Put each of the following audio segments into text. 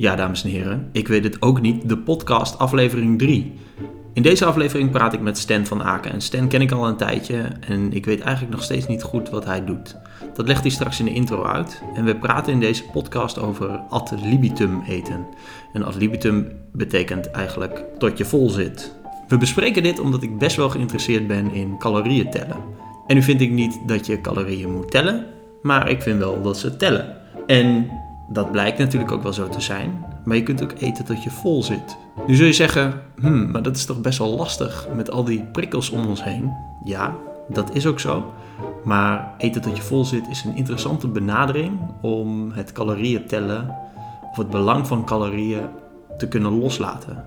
Ja, dames en heren, ik weet het ook niet, de podcast aflevering 3. In deze aflevering praat ik met Stan van Aken. En Stan ken ik al een tijdje en ik weet eigenlijk nog steeds niet goed wat hij doet. Dat legt hij straks in de intro uit. En we praten in deze podcast over ad libitum eten. En ad libitum betekent eigenlijk tot je vol zit. We bespreken dit omdat ik best wel geïnteresseerd ben in calorieën tellen. En nu vind ik niet dat je calorieën moet tellen, maar ik vind wel dat ze tellen. En dat blijkt natuurlijk ook wel zo te zijn, maar je kunt ook eten tot je vol zit. Nu zul je zeggen, hmm, maar dat is toch best wel lastig met al die prikkels om ons heen. Ja, dat is ook zo. Maar eten tot je vol zit is een interessante benadering om het calorieën tellen of het belang van calorieën te kunnen loslaten.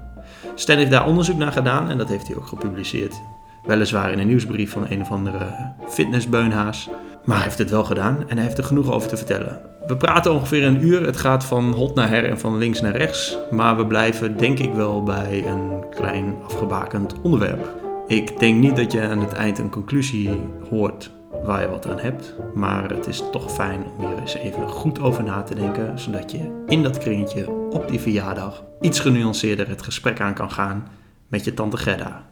Stan heeft daar onderzoek naar gedaan en dat heeft hij ook gepubliceerd. Weliswaar in een nieuwsbrief van een of andere fitnessbeunhaas. Maar hij heeft het wel gedaan en hij heeft er genoeg over te vertellen. We praten ongeveer een uur. Het gaat van hot naar her en van links naar rechts. Maar we blijven denk ik wel bij een klein afgebakend onderwerp. Ik denk niet dat je aan het eind een conclusie hoort waar je wat aan hebt. Maar het is toch fijn om hier eens even goed over na te denken. Zodat je in dat kringetje op die verjaardag iets genuanceerder het gesprek aan kan gaan met je tante Gerda.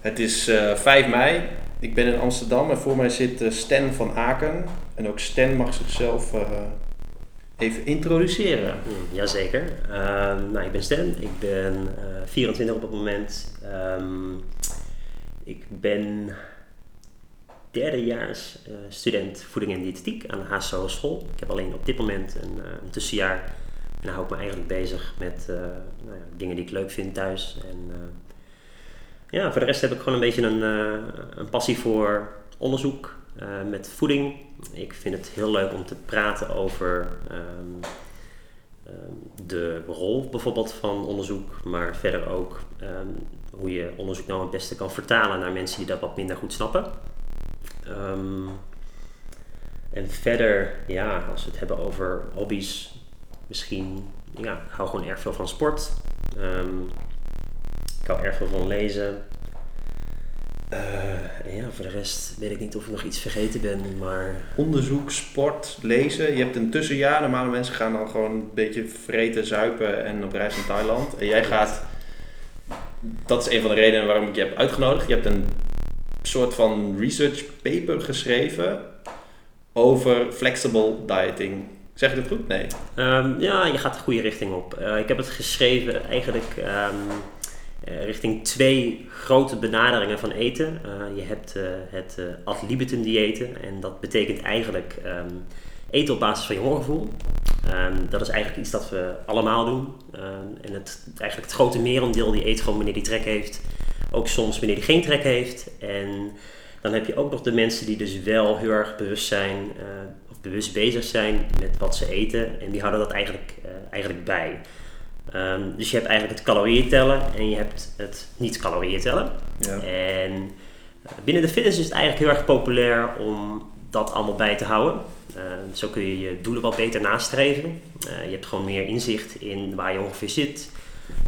Het is uh, eh, 5 mei. Ik ben in Amsterdam en voor mij zit uh, Stan van Aken. En ook Stan mag zichzelf uh, even introduceren. Mm, jazeker. Ehm, nou, ik ben Stan. Ik ben 24 op het moment. Um, ik ben derdejaars student voeding en diëtetiek aan de HSO school. Ik heb alleen op dit moment een, een tussenjaar. En dan hou ik me eigenlijk bezig met nou ja, dingen die ik leuk vind thuis. En ja, voor de rest heb ik gewoon een beetje een, uh, een passie voor onderzoek uh, met voeding. Ik vind het heel leuk om te praten over um, um, de rol bijvoorbeeld van onderzoek, maar verder ook um, hoe je onderzoek nou het beste kan vertalen naar mensen die dat wat minder goed snappen. en verder, ja, als we het hebben over hobby's, misschien, ja, ik hou gewoon erg veel van sport. Ik hou erg veel van lezen. Uh, ja, voor de rest weet ik niet of ik nog iets vergeten ben, maar... Onderzoek, sport, lezen. Je hebt een tussenjaar. Normale mensen gaan dan gewoon een beetje vreten, zuipen en op reis in Thailand. En jij gaat... Dat is een van de redenen waarom ik je heb uitgenodigd. Je hebt een soort van research paper geschreven over flexible dieting. Zeg je dat goed? Nee. Um, ja, je gaat de goede richting op. Uh, ik heb het geschreven eigenlijk... Um, uh, richting twee grote benaderingen van eten. Uh, je hebt uh, het ad libitum diëten en dat betekent eigenlijk um, eten op basis van je hongergevoel. Um, dat is eigenlijk iets dat we allemaal doen. Um, en het, eigenlijk het grote merendeel die eet gewoon wanneer die trek heeft. Ook soms wanneer die geen trek heeft. En dan heb je ook nog de mensen die dus wel heel erg bewust zijn of bewust bezig zijn met wat ze eten. En die houden dat eigenlijk, eigenlijk bij. Um, dus je hebt eigenlijk het calorieën tellen en je hebt het niet calorieën tellen. Ja. En eh, binnen de fitness is het eigenlijk heel erg populair om dat allemaal bij te houden. Uh, zo kun je je doelen wat beter nastreven. Uh, je hebt gewoon meer inzicht in waar je ongeveer zit.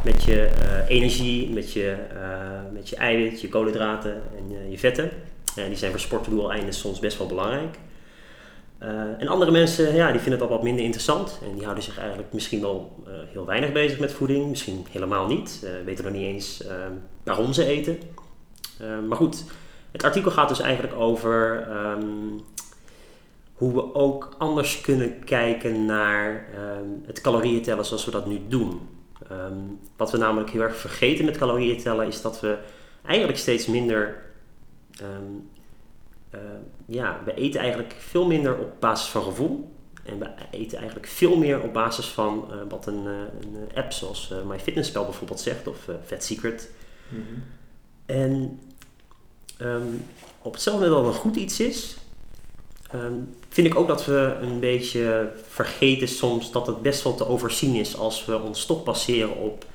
Met je uh, energie, met je, met je eiwit, je koolhydraten en je vetten. die zijn voor sportdoeleinden soms best wel belangrijk. Uh, en andere mensen ja, die vinden dat wat minder interessant en die houden zich eigenlijk misschien wel uh, heel weinig bezig met voeding, misschien helemaal niet, uh, weten nog niet eens waarom ze eten. maar goed, het artikel gaat dus eigenlijk over um, hoe we ook anders kunnen kijken naar um, het calorieën tellen zoals we dat nu doen. Wat we namelijk heel erg vergeten met calorieën tellen is dat we eigenlijk steeds minder uh, ja, we eten eigenlijk veel minder op basis van gevoel. En we eten eigenlijk veel meer op basis van uh, wat een, uh, een, app zoals MyFitnessPal bijvoorbeeld zegt, of Fat Secret. Mm -hmm. En um, op hetzelfde moment dat een goed iets is, um, vind ik ook dat we een beetje vergeten soms dat het best wel te overzien is als we ons toch baseren op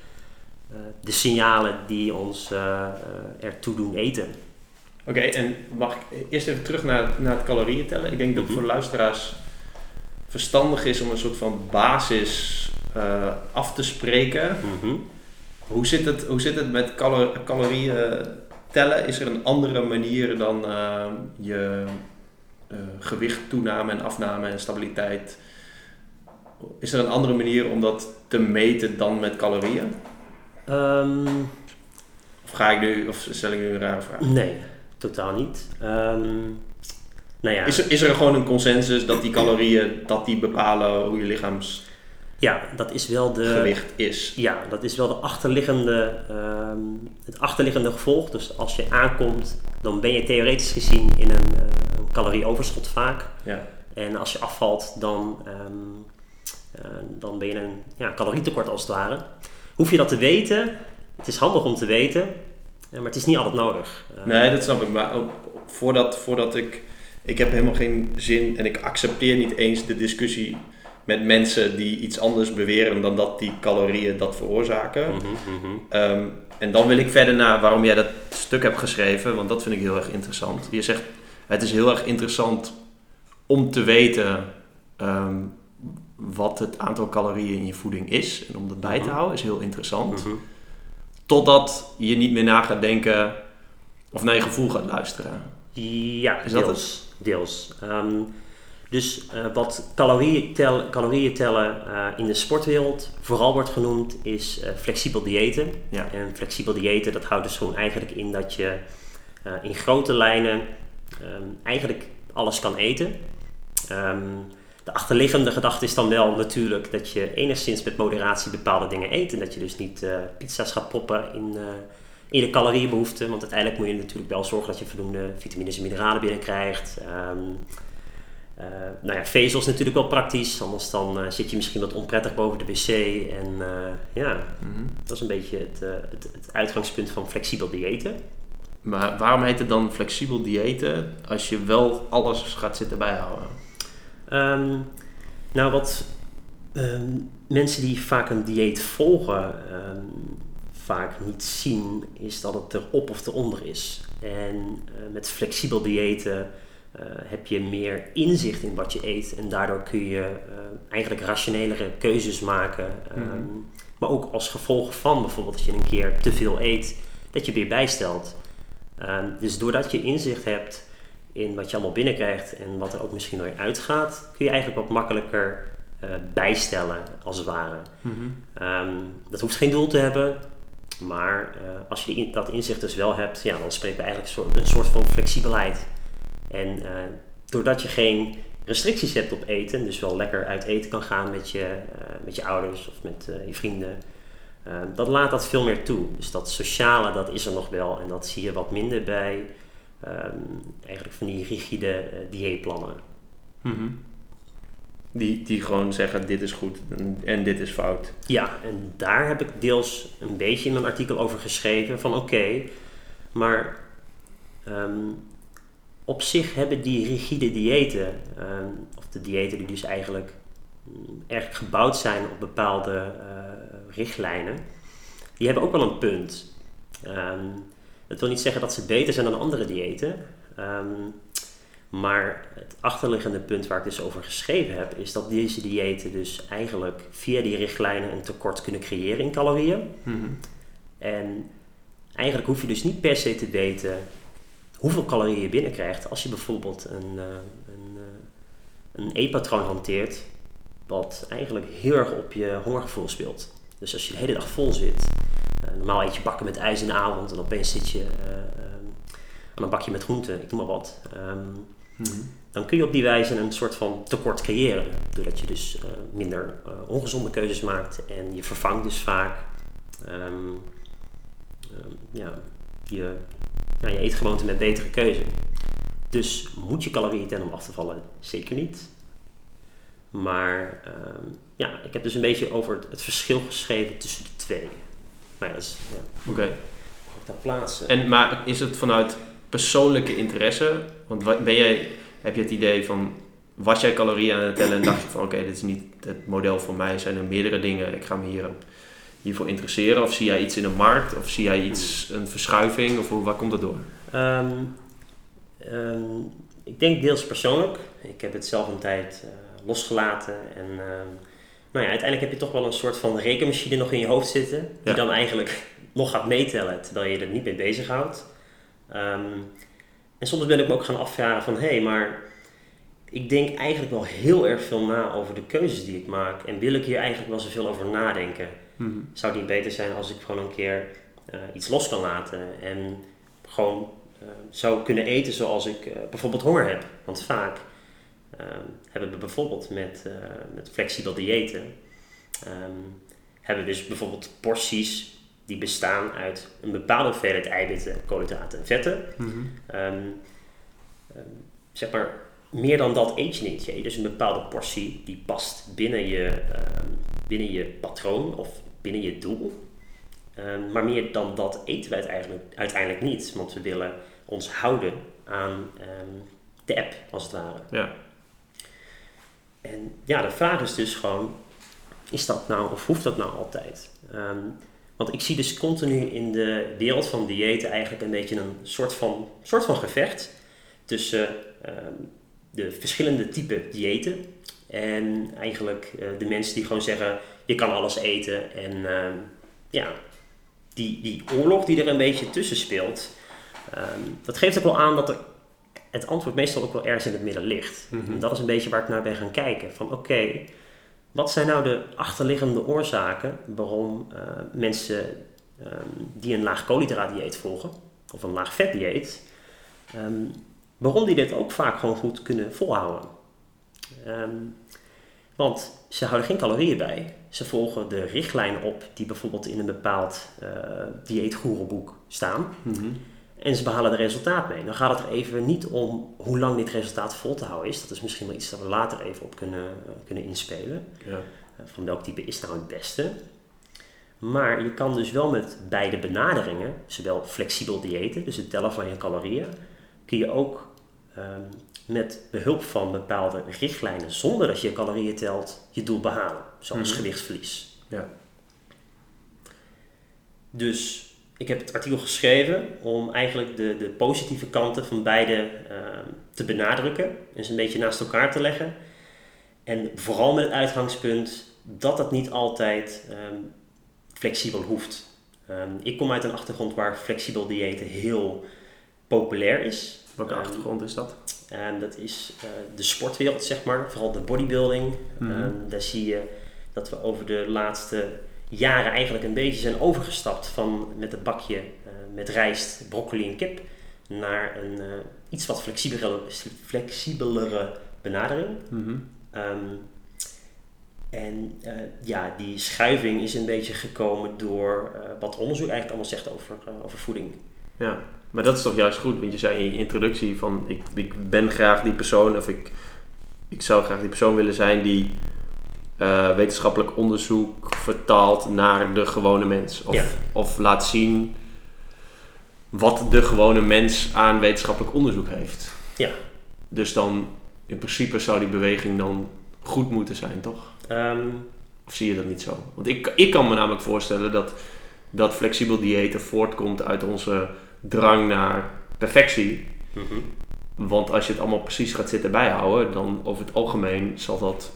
de signalen die ons ertoe doen eten. Oké, en mag ik eerst even terug naar, naar het calorieën tellen? Ik denk dat het voor luisteraars verstandig is om een soort van basis uh, af te spreken. Mm -hmm. hoe, zit het, hoe zit het met calor calorieën tellen? Is er een andere manier dan uh, je uh, gewicht toename en afname en stabiliteit is er een andere manier om dat te meten dan met calorieën? Ehm, Of ga ik nu, of stel ik nu een rare vraag? nee, totaal niet. Ehm, nou ja, Is er, is er gewoon een consensus dat die calorieën, dat die bepalen hoe je lichaamsgewicht ja, dat is wel de... is? Ja, dat is wel de achterliggende, ehm, het achterliggende gevolg. Dus als je aankomt, dan ben je theoretisch gezien in een, een calorieoverschot vaak. Ja. En als je afvalt, dan, ehm, eh, dan ben je in een ja, calorietekort als het ware. Hoef je dat te weten? Het is handig om te weten, eh, maar het is niet altijd nodig. Eh, Nee, dat snap ik. Maar voordat, voordat ik... Ik heb helemaal geen zin en ik accepteer niet eens de discussie met mensen die iets anders beweren dan dat die calorieën dat veroorzaken. mhm, mhm. Ehm, en dan wil ik verder naar waarom jij dat stuk hebt geschreven, want dat vind ik heel erg interessant. Je zegt, het is heel erg interessant om te weten ehm, wat het aantal calorieën in je voeding is. En om dat bij te Mhm. houden is heel interessant. Mhm. Totdat je niet meer na gaat denken of naar je gevoel gaat luisteren. Ja, Is dat deels. deels. Ehm, dus eh, wat calorieën, tel- calorieën tellen eh, in de sportwereld vooral wordt genoemd is eh, flexibel diëten. Ja. En flexibel diëten dat houdt dus gewoon eigenlijk in dat je in grote lijnen ehm, eigenlijk alles kan eten. Ehm, de achterliggende gedachte is dan wel natuurlijk dat je enigszins met moderatie bepaalde dingen eet. En dat je dus niet eh, pizza's gaat proppen in, eh, in de caloriebehoefte. Want uiteindelijk moet je natuurlijk wel zorgen dat je voldoende vitamines en mineralen binnenkrijgt. Ehm eh, nou ja, vezel is natuurlijk wel praktisch. Anders dan zit je misschien wat onprettig boven de wc. En ja, dat is een beetje het, het, het uitgangspunt van flexibel diëten. Maar waarom heet het dan flexibel diëten als je wel alles gaat zitten bijhouden? Ehm, nou, wat ehm, mensen die vaak een dieet volgen ehm, vaak niet zien, is dat het erop of eronder is. En eh, met flexibel diëten eh, heb je meer inzicht in wat je eet en daardoor kun je eh, eigenlijk rationelere keuzes maken. Mhm. Maar ook als gevolg van bijvoorbeeld als je een keer te veel eet, dat je weer bijstelt. Dus doordat je inzicht hebt in wat je allemaal binnenkrijgt en wat er ook misschien weer uitgaat, kun je eigenlijk wat makkelijker eh, bijstellen, als het ware. Ehm, dat hoeft geen doel te hebben, maar eh, als je in- dat inzicht dus wel hebt, ja, dan spreken we eigenlijk een soort, een soort van flexibelheid. En eh, doordat je geen restricties hebt op eten, dus wel lekker uit eten kan gaan met je, met je ouders of met je vrienden, eh, dat laat dat veel meer toe. Dus dat sociale, dat is er nog wel en dat zie je wat minder bij ehm, eigenlijk van die rigide eh, dieetplannen. Mhm. Die, die gewoon zeggen dit is goed en, en dit is fout. Ja, en daar heb ik deels een beetje in mijn artikel over geschreven van oké, maar ehm, op zich hebben die rigide diëten, ehm, of de diëten die dus eigenlijk mm, erg gebouwd zijn op bepaalde eh, richtlijnen, die hebben ook wel een punt. Ehm, dat wil niet zeggen dat ze beter zijn dan andere diëten. ehm, maar het achterliggende punt waar ik dus over geschreven heb, is dat deze diëten dus eigenlijk via die richtlijnen een tekort kunnen creëren in calorieën. En eigenlijk hoef je dus niet per se te weten hoeveel calorieën je binnenkrijgt als je bijvoorbeeld een, eh, een, eh, een eetpatroon hanteert wat eigenlijk heel erg op je hongergevoel speelt. Dus als je de hele dag vol zit, normaal eet je bakken met ijs in de avond en opeens zit je eh, ehm, aan een bakje met groenten, ik noem maar wat. Ehm, dan kun je op die wijze een soort van tekort creëren. Doordat je dus eh, minder eh, ongezonde keuzes maakt en je vervangt dus vaak ehm, ehm, ja, je, ja, je eetgewoonte met betere keuze. Dus moet je calorieën tellen om af te vallen? Zeker niet. Maar ja, ik heb dus een beetje over het, het verschil geschreven tussen de twee. Maar ja, dat is, ja, Oké. mag ik dat plaatsen? En Maar is het vanuit persoonlijke interesse? Want wa- ben jij, heb je het idee van, was jij calorieën aan het tellen en dacht je van, oké, dit is niet het model voor mij, zijn er meerdere dingen, ik ga me hier, hiervoor interesseren? Of zie jij iets in de markt? Of zie jij iets, een verschuiving? Of hoe, waar komt dat door? Ehm, ehm, ik denk deels persoonlijk. Ik heb het zelf een tijd eh, losgelaten. En ehm, nou ja, uiteindelijk heb je toch wel een soort van rekenmachine nog in je hoofd zitten. Die Ja. dan eigenlijk nog gaat meetellen terwijl je er niet mee bezighoudt. Ehm en soms ben ik me ook gaan afvragen van... Hé, hey, maar ik denk eigenlijk wel heel erg veel na over de keuzes die ik maak. En wil ik hier eigenlijk wel zoveel over nadenken. Mhm. Zou het niet beter zijn als ik gewoon een keer eh, iets los kan laten en gewoon eh, zou kunnen eten zoals ik eh, bijvoorbeeld honger heb? Want vaak hebben we bijvoorbeeld met, eh, met flexibel diëten, ehm, hebben we dus bijvoorbeeld porties die bestaan uit een bepaalde hoeveelheid eiwitten, koolhydraten en vetten. Mhm. Ehm, ehm, zeg maar, meer dan dat eet je niet. Je eet dus een bepaalde portie die past binnen je, ehm, binnen je patroon of binnen je doel. Ehm, maar meer dan dat eten we uiteindelijk, uiteindelijk niet, want we willen ons houden aan ehm, de app, als het ware. Ja. En ja, de vraag is dus gewoon, is dat nou of hoeft dat nou altijd? Ehm, want ik zie dus continu in de wereld van diëten eigenlijk een beetje een soort van, soort van gevecht tussen ehm, de verschillende typen diëten en eigenlijk eh, de mensen die gewoon zeggen, je kan alles eten en ehm, ja, die, die oorlog die er een beetje tussen speelt, dat geeft ook wel aan dat er het antwoord meestal ook wel ergens in het midden ligt. Mhm. En dat is een beetje waar ik naar ben gaan kijken. Van oké, wat zijn nou de achterliggende oorzaken waarom eh, mensen ehm, die een laag koolhydraatdieet volgen, of een laag vetdieet, ehm, waarom die dit ook vaak gewoon goed kunnen volhouden. Ehm, want ze houden geen calorieën bij. Ze volgen de richtlijnen op die bijvoorbeeld in een bepaald uh, dieetgoeroeboek staan. Mhm. En ze behalen er resultaat mee. Dan gaat het er even niet om hoe lang dit resultaat vol te houden is. Dat is misschien wel iets dat we later even op kunnen, uh, kunnen inspelen. Ja. Uh, van welk type is nou het beste. Maar je kan dus wel met beide benaderingen, zowel flexibel diëten, dus het tellen van je calorieën, kun je ook um, met behulp van bepaalde richtlijnen, zonder dat je je calorieën telt, je doel behalen. Zoals mm-hmm. gewichtsverlies. Ja. Dus ik heb het artikel geschreven om eigenlijk de, de positieve kanten van beide uh, te benadrukken. En ze een beetje naast elkaar te leggen. En vooral met het uitgangspunt dat het niet altijd um, flexibel hoeft. Um, ik kom uit een achtergrond waar flexibel diëten heel populair is. Welke achtergrond is dat? En dat is uh, de sportwereld, zeg maar. Vooral de bodybuilding. Mm-hmm. daar zie je dat we over de laatste jaren eigenlijk een beetje zijn overgestapt van met een bakje uh, met rijst, broccoli en kip naar een uh, iets wat flexibelere, flexibelere benadering. Mm-hmm. Um, en uh, ja, die schuiving is een beetje gekomen door wat onderzoek eigenlijk allemaal zegt over, over voeding. Ja, maar dat is toch juist goed, want je zei in je introductie van ik, ik ben graag die persoon of ik, ik zou graag die persoon willen zijn die uh, wetenschappelijk onderzoek vertaalt naar de gewone mens. Of, ja. of laat zien wat de gewone mens aan wetenschappelijk onderzoek heeft. Ja. Dus dan in principe zou die beweging dan goed moeten zijn, toch? Um, of zie je dat niet zo? Want ik, ik kan me namelijk voorstellen dat, dat flexibel diëten voortkomt uit onze drang naar perfectie. Mm-hmm. Want als je het allemaal precies gaat zitten bijhouden, dan over het algemeen zal dat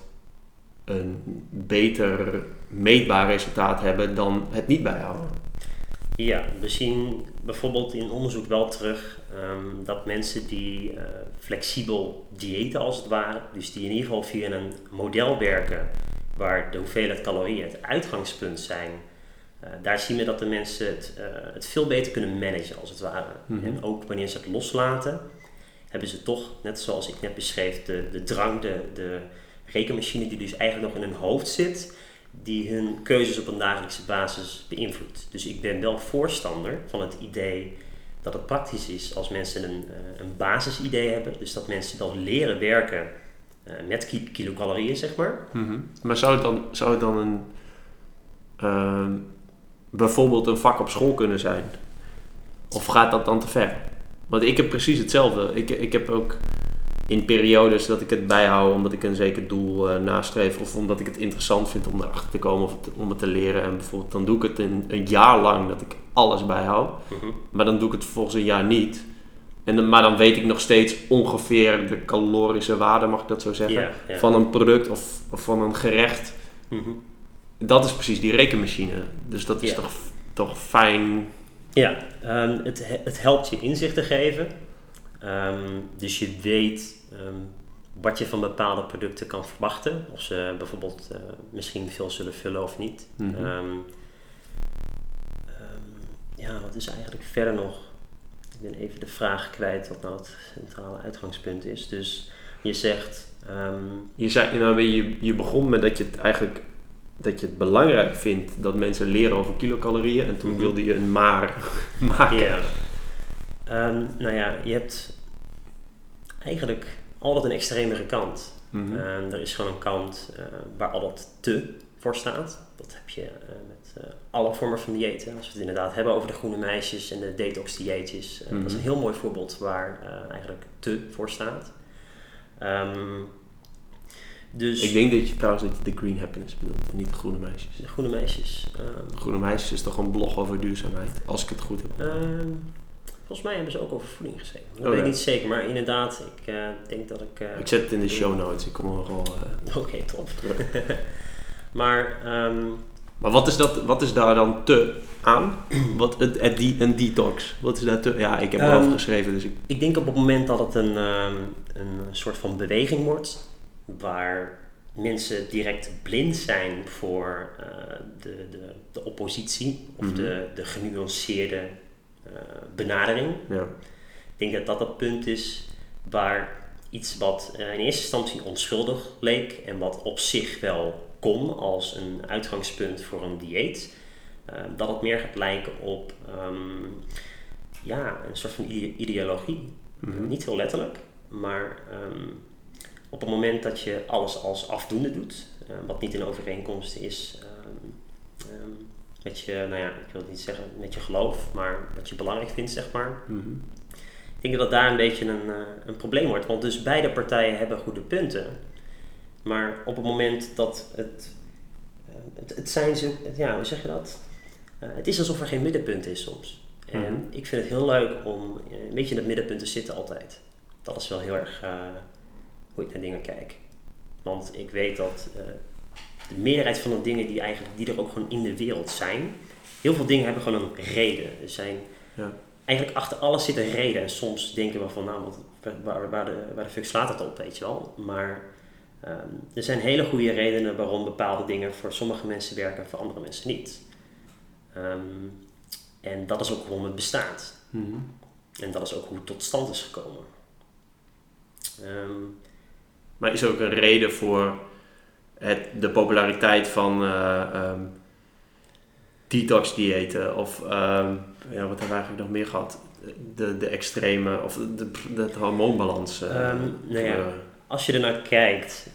een beter meetbaar resultaat hebben dan het niet bijhouden. Ja, we zien bijvoorbeeld in onderzoek wel terug um, dat mensen die uh, flexibel diëten als het ware, dus die in ieder geval via een model werken waar de hoeveelheid calorieën het uitgangspunt zijn, uh, daar zien we dat de mensen het, uh, het veel beter kunnen managen als het ware. Mhm. En ook wanneer ze het loslaten, hebben ze toch, net zoals ik net beschreef, de, de drang, de, de rekenmachine die dus eigenlijk nog in hun hoofd zit, die hun keuzes op een dagelijkse basis beïnvloedt. Dus ik ben wel voorstander van het idee dat het praktisch is als mensen een, uh, een basisidee hebben. Dus dat mensen dan leren werken uh, met ki kilocalorieën, zeg maar. Mm-hmm. Maar zou het dan, zou het dan een, uh, bijvoorbeeld een vak op school kunnen zijn? Of gaat dat dan te ver? Want ik heb precies hetzelfde. Ik, ik heb ook in periodes dat ik het bijhoud omdat ik een zeker doel uh, nastreef of omdat ik het interessant vind om erachter te komen of het, om het te leren. En bijvoorbeeld dan doe ik het een, een jaar lang dat ik alles bijhoud, mm-hmm. maar dan doe ik het volgens een jaar niet. En dan, maar dan weet ik nog steeds ongeveer de calorische waarde, mag ik dat zo zeggen, van een product of, of van een gerecht. Mm-hmm. Dat is precies die rekenmachine. Dus dat is toch, toch fijn. Ja, um, het, het helpt je inzicht te geven. Um, dus je weet um, wat je van bepaalde producten kan verwachten. Of ze bijvoorbeeld eh, misschien veel zullen vullen of niet. Mhm. Ehm, ehm, ja, wat is eigenlijk verder nog? Ik ben even de vraag kwijt wat nou het centrale uitgangspunt is. Dus je zegt... ehm, Je, zei, nou, je, je begon met dat je het eigenlijk dat je het belangrijk vindt dat mensen leren over kilocalorieën. En toen Mhm. wilde je een maar maken. Ja. Ehm, nou ja, je hebt eigenlijk altijd een extremere kant. Mhm. Ehm, er is gewoon een kant eh, waar altijd te voor staat. Dat heb je eh, met eh, alle vormen van diëten. Als we het inderdaad hebben over de groene meisjes en de detox dieetjes. Dat is een Mhm. heel mooi voorbeeld waar eigenlijk te voor staat. Ehm, dus Ik denk dat je trouwens dat je de green happiness bedoelt, en niet de groene meisjes. de groene meisjes. ehm, De groene meisjes is toch een blog over duurzaamheid, als ik het goed heb. Volgens mij hebben ze ook over voeding geschreven. Dat Oh, weet ja. ik niet zeker, maar inderdaad, ik eh, denk dat ik... eh, Ik zet het in de show notes, ik kom er wel... eh, Oké, top. maar ehm, Maar wat is, dat, wat is daar dan te aan? Wat, het, het, die, een detox, wat is daar te... Ja, ik heb Ehm, erover geschreven, dus ik... ik denk op het moment dat het een, ehm, een soort van beweging wordt, waar mensen direct blind zijn voor de, de, de oppositie of Mhm. de, de genuanceerde benadering, Ja. Ik denk dat dat het punt is waar iets wat eh, in eerste instantie onschuldig leek en wat op zich wel kon als een uitgangspunt voor een dieet, eh, dat het meer gaat lijken op ehm, ja, een soort van ide- ideologie. Mhm. Niet heel letterlijk, maar ehm, op het moment dat je alles als afdoende doet, eh, wat niet in overeenkomst is ehm, ehm, met je, nou ja, ik wil het niet zeggen met je geloof, maar wat je belangrijk vindt, zeg maar. Mhm. Ik denk dat daar een beetje een, eh, een probleem wordt. Want dus beide partijen hebben goede punten. Maar op het moment dat het... eh, het, het zijn het- Ja, hoe zeg je dat? Eh, het is alsof er geen middenpunt is soms. En Mhm. ik vind het heel leuk om een beetje in het middenpunt te zitten altijd. Dat is wel heel erg hoe ik naar dingen kijk. Want ik weet dat de meerderheid van de dingen die, eigenlijk, die er ook gewoon in de wereld zijn... Heel veel dingen hebben gewoon een reden. Er zijn Ja. eigenlijk achter alles zit een reden. En soms denken we van, nou, wat, waar, waar, de, waar de fuck slaat het op, weet je wel. Maar ehm, er zijn hele goede redenen waarom bepaalde dingen voor sommige mensen werken en voor andere mensen niet. Ehm, en dat is ook waarom het bestaat. Mhm. En dat is ook hoe het tot stand is gekomen. Ehm, Maar is er ook een reden voor het, de populariteit van eh ehm, detox-diëten? Of ehm, ja, wat hebben we eigenlijk nog meer gehad? De, de extreme, of de, de, de hormoonbalans. Ehm, nou ja. als je ernaar kijkt,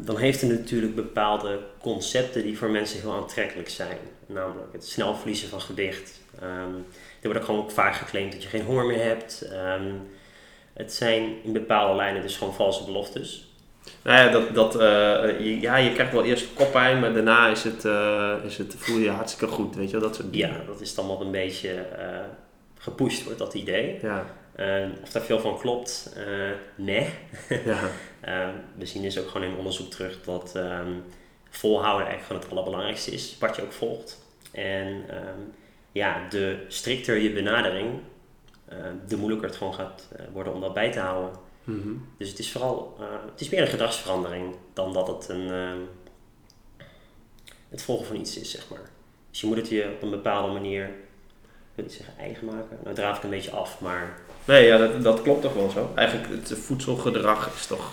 dan heeft het natuurlijk bepaalde concepten die voor mensen heel aantrekkelijk zijn. Namelijk het snel verliezen van gewicht. Er wordt ook gewoon vaak geclaimd dat je geen honger meer hebt. Het zijn in bepaalde lijnen dus gewoon valse beloftes. Nou ja, dat, dat, eh, je, ja, je krijgt wel eerst koppijn, maar daarna is het, eh, is het, voel je je hartstikke goed, weet je wel, dat soort dingen. Ja, dat is dan wat een beetje eh, gepusht wordt, dat idee. Ja, of daar veel van klopt, nee. ja. We zien dus ook gewoon in onderzoek terug dat ehm, volhouden eigenlijk gewoon het allerbelangrijkste is, wat je ook volgt. En ehm, ja, de strikter je benadering, de moeilijker het gewoon gaat worden om dat bij te houden. Mhm. Dus het is vooral, eh, het is meer een gedragsverandering dan dat het een, ehm, het volgen van iets is, zeg maar. Dus je moet het je op een bepaalde manier, ik wil niet zeggen eigen maken, nou draaf ik een beetje af, maar Nee, ja, dat, dat klopt toch wel zo. Eigenlijk, het voedselgedrag is toch,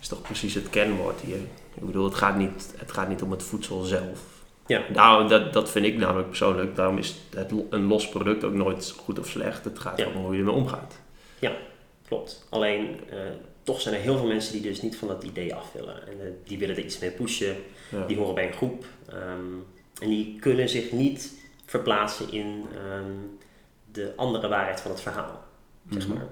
is toch precies het kenwoord hier. Ik bedoel, het gaat niet, het gaat niet om het voedsel zelf. Ja. Daarom, dat, dat vind ik namelijk persoonlijk. Daarom is het, een los product ook nooit goed of slecht. Het gaat Ja. om hoe je ermee omgaat. Klopt. Alleen eh, toch zijn er heel veel mensen die dus niet van dat idee af willen. En eh, die willen er iets mee pushen. Ja. Die horen bij een groep. ehm, en die kunnen zich niet verplaatsen in ehm, de andere waarheid van het verhaal. Zeg Mhm. maar.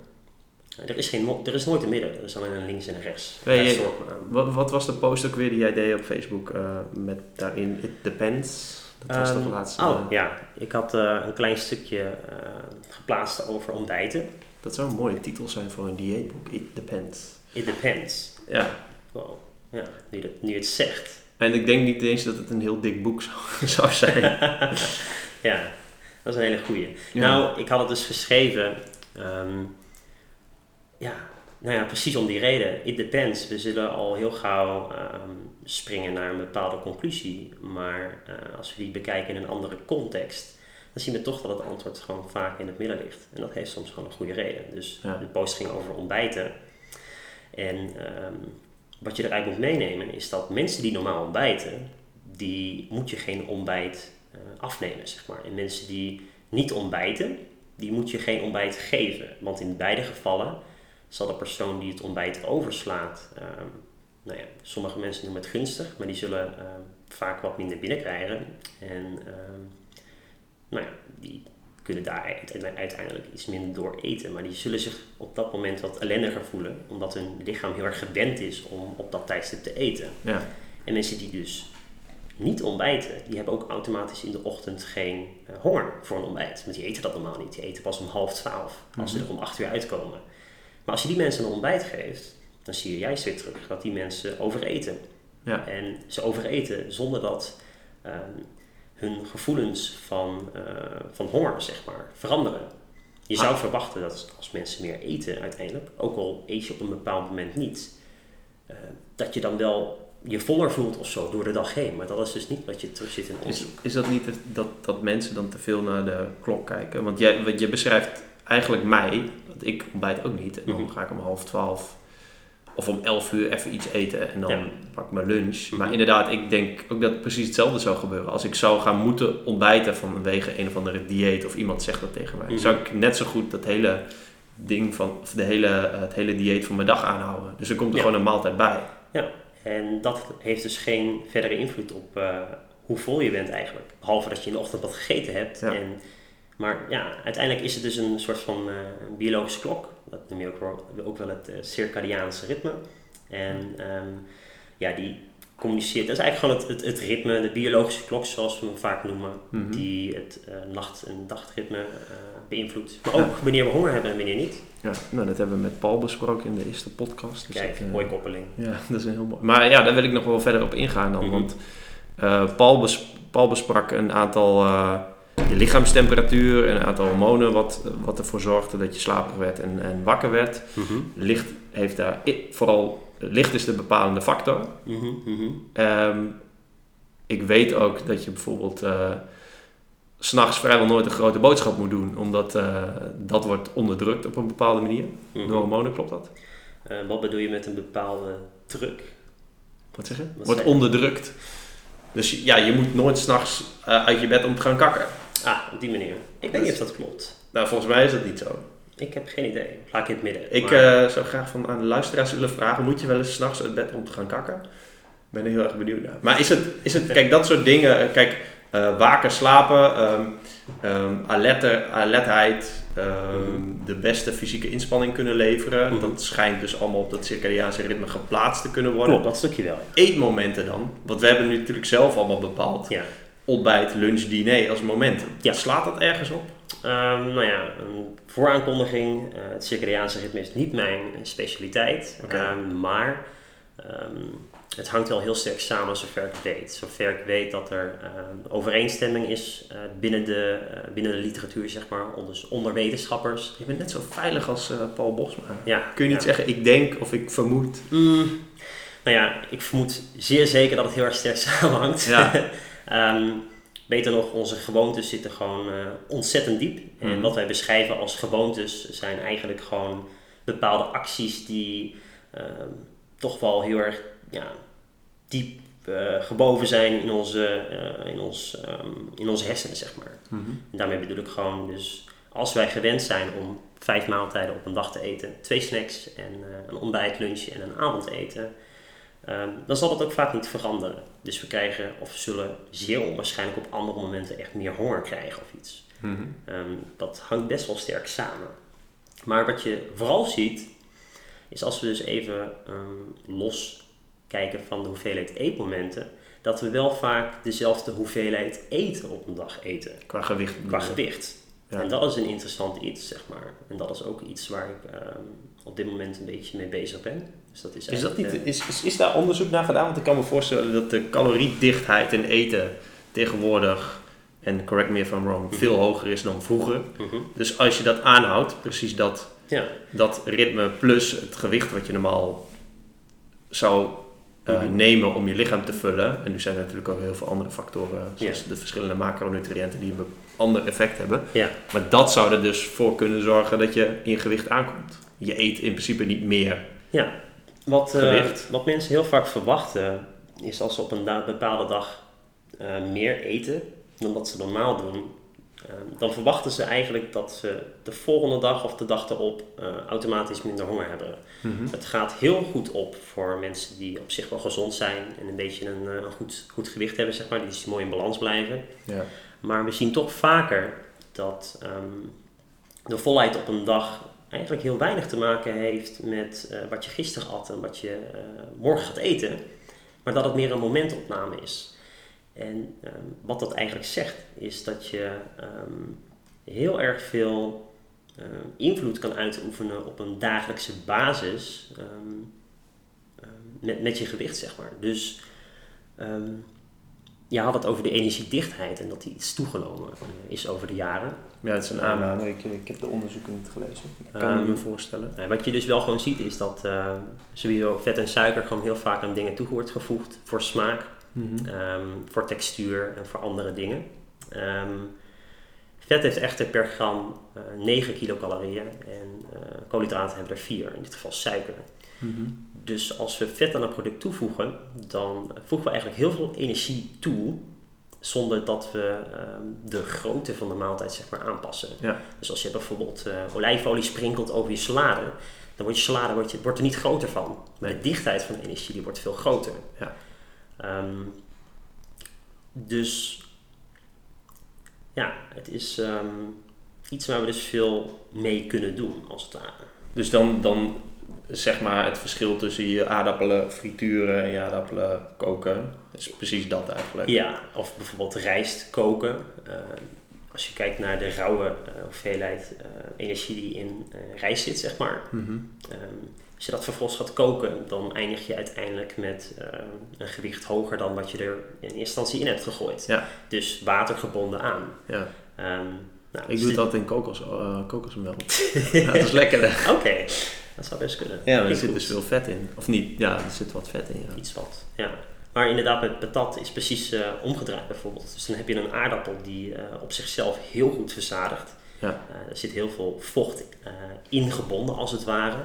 Er is, geen, er is nooit een midden. Er is alleen een links en een rechts. Nee, je-. Wat, wat was de post ook weer die jij deed op Facebook eh, met daarin It Depends? Dat was toch Ehm, laatst. oh, ja. Ik had een klein stukje geplaatst over ontbijten. Dat zou een mooie titel zijn voor een dieetboek. It Depends. It depends. Ja. Wow. Ja, nu, dat, nu je het zegt. En ik denk niet eens dat het een heel dik boek zou, zou zijn. ja, dat is een hele goeie. Ja. Nou, ik had het dus geschreven. ehm, ja, Nou ja, precies om die reden. It depends. We zullen al heel gauw ehm, springen naar een bepaalde conclusie. Maar eh, als we die bekijken in een andere context, dan zien we toch dat het antwoord gewoon vaak in het midden ligt. En dat heeft soms gewoon een goede reden. Dus Ja. de post ging over ontbijten. En ehm, wat je eruit moet meenemen is dat mensen die normaal ontbijten, die moet je geen ontbijt eh, afnemen, zeg maar. En mensen die niet ontbijten, die moet je geen ontbijt geven. Want in beide gevallen zal de persoon die het ontbijt overslaat, ehm, nou ja, sommige mensen noemen het gunstig, maar die zullen ehm, vaak wat minder binnenkrijgen. En nou ja, die kunnen daar uite- uiteindelijk iets minder door eten. Maar die zullen zich op dat moment wat ellendiger voelen, omdat hun lichaam heel erg gewend is om op dat tijdstip te eten. Ja. En mensen die dus niet ontbijten, die hebben ook automatisch in de ochtend geen eh, honger voor een ontbijt. Want die eten dat normaal niet. Die eten pas om half twaalf, als ze er om acht uur uitkomen. Maar als je die mensen een ontbijt geeft, dan zie je juist weer terug dat die mensen overeten. Ja. En ze overeten zonder dat ehm, hun gevoelens van, eh, van honger, zeg maar, veranderen. Je zou verwachten dat als mensen meer eten uiteindelijk, ook al eet je op een bepaald moment niet, eh, dat je dan wel je voller voelt of zo door de dag heen. Maar dat is dus niet wat je terug zit in Is, onderzoek. is dat niet het- dat, dat mensen dan te veel naar de klok kijken? Want jij, wat je beschrijft eigenlijk mij, want ik ontbijt ook niet. En dan Mhm. ga ik om half twaalf of om elf uur even iets eten en dan Ja. pak ik mijn lunch. Maar inderdaad, ik denk ook dat precies hetzelfde zou gebeuren. Als ik zou gaan moeten ontbijten vanwege een of andere dieet of iemand zegt dat tegen mij, Mhm. zou ik net zo goed dat hele ding van, of de hele, eh, het hele dieet van mijn dag aanhouden. Dus er komt er Ja. gewoon een maaltijd bij. En dat heeft dus geen verdere invloed op eh, hoe vol je bent eigenlijk. Behalve dat je in de ochtend wat gegeten hebt. Ja. En, maar ja, uiteindelijk is het dus een soort van eh, biologische klok. Dat noem je ook wel, ook wel het eh, circadiaanse ritme. En ehm, ja, die communiceert. Dat is eigenlijk gewoon het, het, het ritme, de biologische klok zoals we hem vaak noemen. Mhm. Die het eh, nacht- en dagritme beïnvloedt. Maar ook wanneer we honger hebben en wanneer niet. Ja, nou, dat hebben we met Paul besproken in de eerste podcast. Dus Kijk, dat, mooie koppeling. Ja, dat is een heel mooi. Maar ja, daar wil ik nog wel verder op ingaan dan. Mhm. Want Paul, bes- Paul besprak een aantal de lichaamstemperatuur en een aantal hormonen wat, wat ervoor zorgde dat je slaperig werd en, en wakker werd. Mhm. Licht heeft daar vooral licht is de bepalende factor. Mhm, mhm. Ehm, ik weet ook dat je bijvoorbeeld eh, s s'nachts vrijwel nooit een grote boodschap moet doen, omdat eh, dat wordt onderdrukt op een bepaalde manier. Door hormonen, klopt dat? Eh, wat bedoel je met een bepaalde druk? Wat zeg je? Wat Wordt je? onderdrukt. Dus ja, je moet nooit s'nachts uit je bed om te gaan kakken. Ah, op die manier. Ik weet niet of dat klopt. Nou, volgens mij is dat niet zo. Ik heb geen idee. Laat ik in het midden. Ik Maar- eh, zou graag van aan de luisteraars willen vragen: moet je wel eens s'nachts uit bed om te gaan kakken? Ik ben er heel erg benieuwd naar. Maar is het, is het kijk, dat soort dingen. eh, Kijk, eh, waken, slapen, ehm ehm, alerte, alertheid, ehm, de beste fysieke inspanning kunnen leveren. Mhm. Dat schijnt dus allemaal op dat circadiaanse ritme geplaatst te kunnen worden. Klopt, dat stukje wel. Eetmomenten dan, want we hebben nu natuurlijk zelf allemaal bepaald. Ja. Ontbijt, lunch, diner als momenten. Ja. Slaat dat ergens op? Ehm, nou ja, een vooraankondiging. Eh, het circadiaanse ritme is niet mijn specialiteit. Ehm, maar ehm, het hangt wel heel sterk samen zover ik weet. Zover ik weet dat er overeenstemming is eh, binnen, de, eh, binnen de literatuur, zeg maar, onder, onder wetenschappers. Je bent net zo veilig als Paul Bosma. Ja, Kun je niet ja. zeggen, ik denk of ik vermoed? Mm, nou ja, ik vermoed zeer zeker dat het heel erg sterk samenhangt. Ja. Ehm, beter nog, onze gewoontes zitten gewoon eh, ontzettend diep. En Mhm. wat wij beschrijven als gewoontes zijn eigenlijk gewoon bepaalde acties die ehm, toch wel heel erg ja, diep eh, geboven zijn in onze, eh, in, ons, ehm, in onze hersenen, zeg maar. En daarmee bedoel ik gewoon dus als wij gewend zijn om vijf maaltijden op een dag te eten, twee snacks en een ontbijt, lunch en een avondeten, ehm, dan zal dat ook vaak niet veranderen. Dus we krijgen of zullen zeer onwaarschijnlijk op andere momenten echt meer honger krijgen of iets. Mhm. Ehm, dat hangt best wel sterk samen. Maar wat je vooral ziet, is als we dus even ehm, los kijken van de hoeveelheid eetmomenten, dat we wel vaak dezelfde hoeveelheid eten op een dag eten Qua gewicht. qua gewicht. Ja. En dat is een interessant iets, zeg maar. En dat is ook iets waar ik op dit moment een beetje mee bezig ben. Dus dat is Is, dat niet, is, is, is daar onderzoek naar gedaan? Want ik kan me voorstellen dat de caloriedichtheid in eten tegenwoordig en correct me if I'm wrong, veel hoger is dan vroeger. Mhm. Dus als je dat aanhoudt, precies dat, Ja, dat ritme plus het gewicht wat je normaal zou eh, Mhm. nemen om je lichaam te vullen. En nu zijn er natuurlijk ook heel veel andere factoren, zoals de verschillende macronutriënten die een ander effect hebben. ja. Maar dat zou er dus voor kunnen zorgen dat je in gewicht aankomt. Je eet in principe niet meer. ja. Wat, eh, wat mensen heel vaak verwachten, is als ze op een bepaalde dag eh, meer eten dan dat ze normaal doen, eh, dan verwachten ze eigenlijk dat ze de volgende dag of de dag erop automatisch minder honger hebben. Het gaat heel goed op voor mensen die op zich wel gezond zijn en een beetje een, een goed, goed gewicht hebben, zeg maar, die dus mooi in balans blijven. Ja. Maar we zien toch vaker dat ehm, de volheid op een dag eigenlijk heel weinig te maken heeft met eh, wat je gisteren at en wat je eh, morgen gaat eten. Maar dat het meer een momentopname is. En ehm, wat dat eigenlijk zegt, is dat je ehm, heel erg veel ehm, invloed kan uitoefenen op een dagelijkse basis met, met je gewicht, zeg maar. Dus je had het over de energiedichtheid en dat die iets toegenomen eh, is over de jaren. Ja, het is een aanname. Ik, ik heb de onderzoeken niet gelezen. Ik kan Ehm, me voorstellen. Wat je dus wel gewoon ziet is dat eh, sowieso vet en suiker gewoon heel vaak aan dingen toe wordt gevoegd voor smaak, ehm, voor textuur en voor andere dingen. Ehm, vet heeft echter per gram eh 9 kilocalorieën en eh, koolhydraten hebben er 4, in dit geval suiker. Dus als we vet aan een product toevoegen, dan voegen we eigenlijk heel veel energie toe, zonder dat we ehm, de grootte van de maaltijd zeg maar, aanpassen. Ja. Dus als je bijvoorbeeld eh, olijfolie sprinkelt over je salade, dan wordt je salade wordt, je, wordt er niet groter van. Maar de dichtheid van de energie die wordt veel groter. Ja. Ehm, dus ja, het is ehm, iets waar we dus veel mee kunnen doen, als het ware. Dus dan, dan zeg maar het verschil tussen je aardappelen frituren en je aardappelen koken. is precies dat eigenlijk. Ja, of bijvoorbeeld rijst koken. Eh, als je kijkt naar de rauwe eh, hoeveelheid eh, energie die in rijst zit, zeg maar. Mhm. Ehm, als je dat vervolgens gaat koken, dan eindig je uiteindelijk met een gewicht hoger dan wat je er in eerste instantie in hebt gegooid. Ja. Dus watergebonden aan. Ja. Ehm, nou, Ik dus doe altijd in kokos, kokosmelk. dat is lekkerder. Oké, dat zou best kunnen. Ja, maar er zit goed. dus veel vet in. Of niet? Ja, er zit wat vet in. Ja. Iets wat, ja. Maar inderdaad, met patat is precies eh, omgedraaid bijvoorbeeld. Dus dan heb je een aardappel die eh, op zichzelf heel goed verzadigt. Ja. Eh, er zit heel veel vocht ingebonden, als het ware.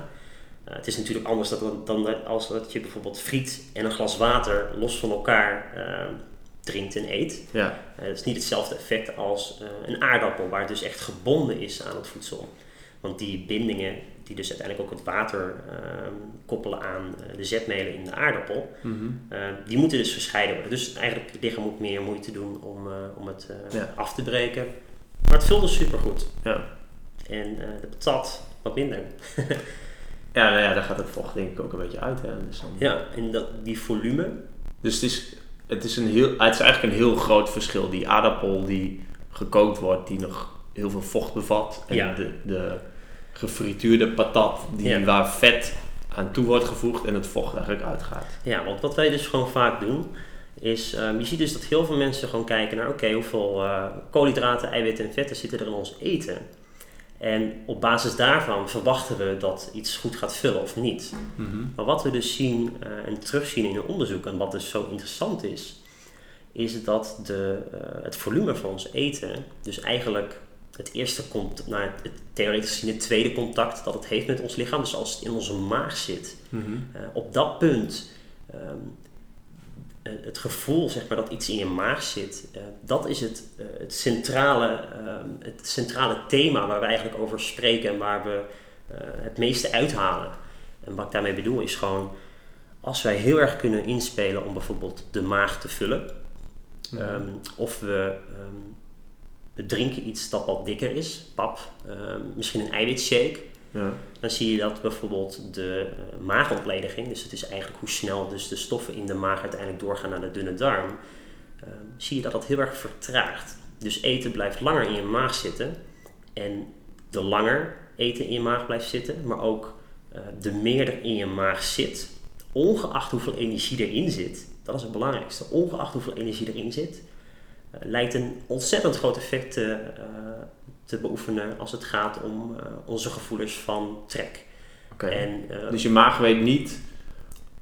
Het is natuurlijk anders dan, dan dat- als dat je bijvoorbeeld friet en een glas water los van elkaar drinkt en eet. Ja. Het is niet hetzelfde effect als een aardappel, waar het dus echt gebonden is aan het voedsel. Want die bindingen, die dus uiteindelijk ook het water ehm, koppelen aan eh, de zetmelen in de aardappel, Mhm. eh, die moeten dus gescheiden worden. Dus eigenlijk het lichaam moet meer moeite doen om, eh, om het eh, Ja. af te breken. Maar het vulde supergoed. Ja. En de patat wat minder. Ja, nou ja, daar gaat het vocht denk ik ook een beetje uit. Hè. Dus, dan... Ja, en dat, die volume, dus het, is, het, is een heel, het is eigenlijk een heel groot verschil. Die aardappel die gekookt wordt, die nog heel veel vocht bevat. En Ja. de, de gefrituurde patat, die, Ja. waar vet aan toe wordt gevoegd en het vocht eigenlijk uitgaat. Ja, want wat wij dus gewoon vaak doen, is ehm, je ziet dus dat heel veel mensen gewoon kijken naar oké, hoeveel eh, koolhydraten, eiwitten en vetten zitten er in ons eten. En op basis daarvan verwachten we dat iets goed gaat vullen of niet. Maar wat we dus zien eh, en terugzien in een onderzoek en wat dus zo interessant is, is dat de, eh, het volume van ons eten, dus eigenlijk het eerste komt naar het theoretisch gezien het tweede contact dat het heeft met ons lichaam, dus als het in onze maag zit, eh, op dat punt ehm, eh, het gevoel zeg maar, dat iets in je maag zit, eh, dat is het, het, centrale, ehm, het centrale thema waar we eigenlijk over spreken en waar we het meeste uithalen. En wat ik daarmee bedoel is gewoon, als wij heel erg kunnen inspelen om bijvoorbeeld de maag te vullen, ehm, of we, we drinken iets dat wat dikker is, pap, ehm, misschien een eiwitshake, Ja. dan zie je dat bijvoorbeeld de eh, maagontlediging, dus het is eigenlijk hoe snel dus de stoffen in de maag uiteindelijk doorgaan naar de dunne darm, ehm, zie je dat dat heel erg vertraagt. Dus eten blijft langer in je maag zitten en de langer eten in je maag blijft zitten, maar ook eh, de meer er in je maag zit, ongeacht hoeveel energie erin zit, dat is het belangrijkste, ongeacht hoeveel energie erin zit, lijkt een ontzettend groot effect te, eh, te beoefenen als het gaat om eh, onze gevoelens van trek. Oké. En, eh, Dus je maag weet niet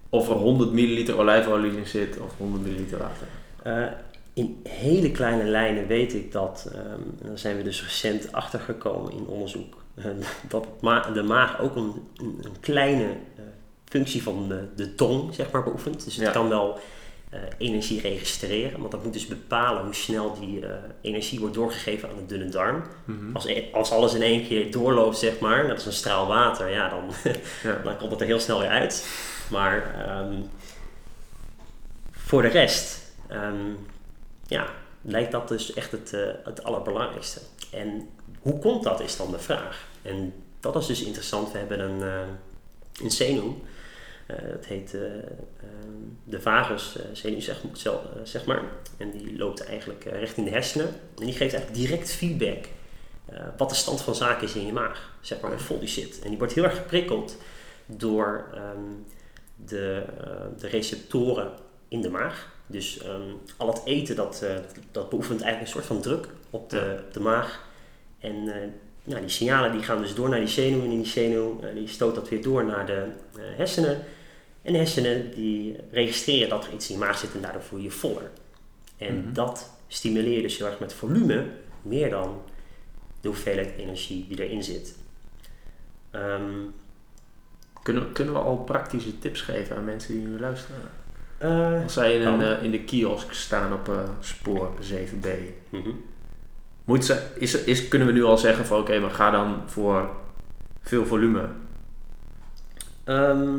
of er 100 milliliter olijfolie in zit of 100 milliliter water. Eh, in hele kleine lijnen weet ik dat, en daar zijn we dus recent achtergekomen in onderzoek, eh, dat ma- de maag ook een, een, kleine eh, functie van de, de tong zeg maar, beoefent. Dus het Ja. kan wel eh, energie registreren, want dat moet dus bepalen hoe snel die eh, energie wordt doorgegeven aan de dunne darm. Mhm. Als, e- als alles in één keer doorloopt, zeg maar, net als een straal water, ja, dan, Ja. dan komt het er heel snel weer uit. Maar ehm, voor de rest, ehm, ja, lijkt dat dus echt het, eh, het allerbelangrijkste. En hoe komt dat, is dan de vraag. En dat is dus interessant. We hebben een, eh, een zenuw, eh, dat heet eh, ehm, de vagus eh, zeg, eh, maar. En die loopt eigenlijk eh, richting de hersenen. En die geeft eigenlijk direct feedback eh, wat de stand van zaken is in je maag. Zeg maar, vol die zit. En die wordt heel erg geprikkeld door ehm, de, eh, de receptoren in de maag. Dus ehm, al het eten dat, eh, dat beoefent eigenlijk een soort van druk op de, op de maag. En eh, nou, die signalen die gaan dus door naar die zenuw en die zenuw eh, die stoot dat weer door naar de eh, hersenen. En de hersenen die registreren dat er iets in je maag zit en daardoor voel je je voller. En Mhm. dat stimuleer je dus heel erg met volume, meer dan de hoeveelheid energie die erin zit. Ehm, Kunnen, we- kunnen we al praktische tips geven aan mensen die nu luisteren? eh, Als zij in, een, Kan. eh, in de kiosk staan op eh, spoor 7b, mhm. moet ze, is, is, kunnen we nu al zeggen van oké, maar ga dan voor veel volume? Ehm,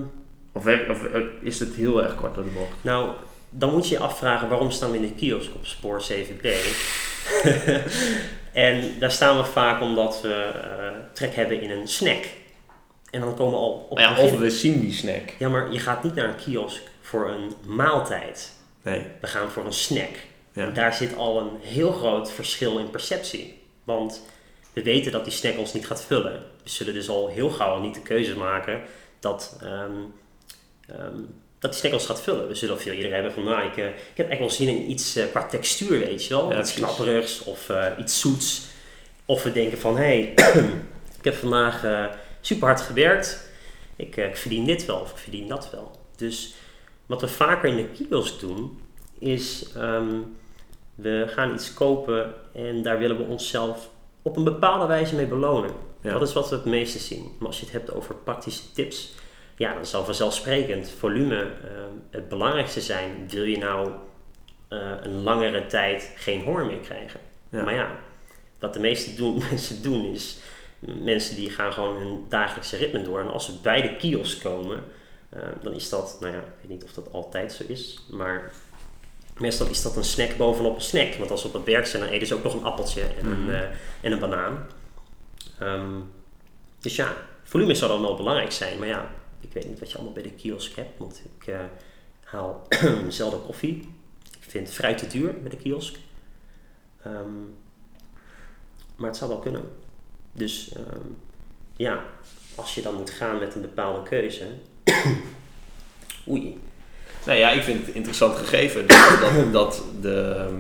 Of, of eh, is het heel erg kort door de bocht? Nou, dan moet je je afvragen waarom staan we in de kiosk op spoor 7B. en daar staan we vaak omdat we eh, trek hebben in een snack. En dan komen we al op Maar ja, of we zien die snack. Ja, maar je gaat niet naar een kiosk voor een maaltijd. Nee. We gaan voor een snack. Ja. En daar zit al een heel groot verschil in perceptie. Want we weten dat die snack ons niet gaat vullen. We zullen dus al heel gauw niet de keuze maken dat, ehm, ehm, dat die ons gaat vullen. We zullen veel eerder hebben van, nou, ik, eh, ik heb echt wel zin in iets eh, qua textuur, weet je wel. Ja, iets knapperigs of eh, iets zoets. Of we denken van, hé, hey, ik heb vandaag super hard gewerkt. Ik, ik verdien dit wel of ik verdien dat wel. Dus wat we vaker in de kiosk doen, is ehm, we gaan iets kopen en daar willen we onszelf op een bepaalde wijze mee belonen. Ja. Dat is wat we het meeste zien. Maar als je het hebt over praktische tips, ja, dan zal vanzelfsprekend volume ehm, het belangrijkste zijn. Wil je nou eh, een langere tijd geen honger meer krijgen? Ja. Maar ja, wat de meeste doen, mensen doen is, mensen die gaan gewoon hun dagelijkse ritme door. En als ze bij de kiosk komen, eh, dan is dat, nou ja, ik weet niet of dat altijd zo is, maar meestal is dat een snack bovenop een snack. Want als ze op het werk zijn, dan eten ze ook nog een appeltje en, Mhm. een, eh, en een banaan. Ehm, dus ja, volume zou dan wel belangrijk zijn. Maar ja, ik weet niet wat je allemaal bij de kiosk hebt, want ik eh, haal zelden koffie. Ik vind fruit te duur bij de kiosk. Ehm, maar het zou wel kunnen. Dus ehm, ja, als je dan moet gaan met een bepaalde keuze. Oei. Nou ja, ik vind het interessant gegeven dat, dat, dat, de,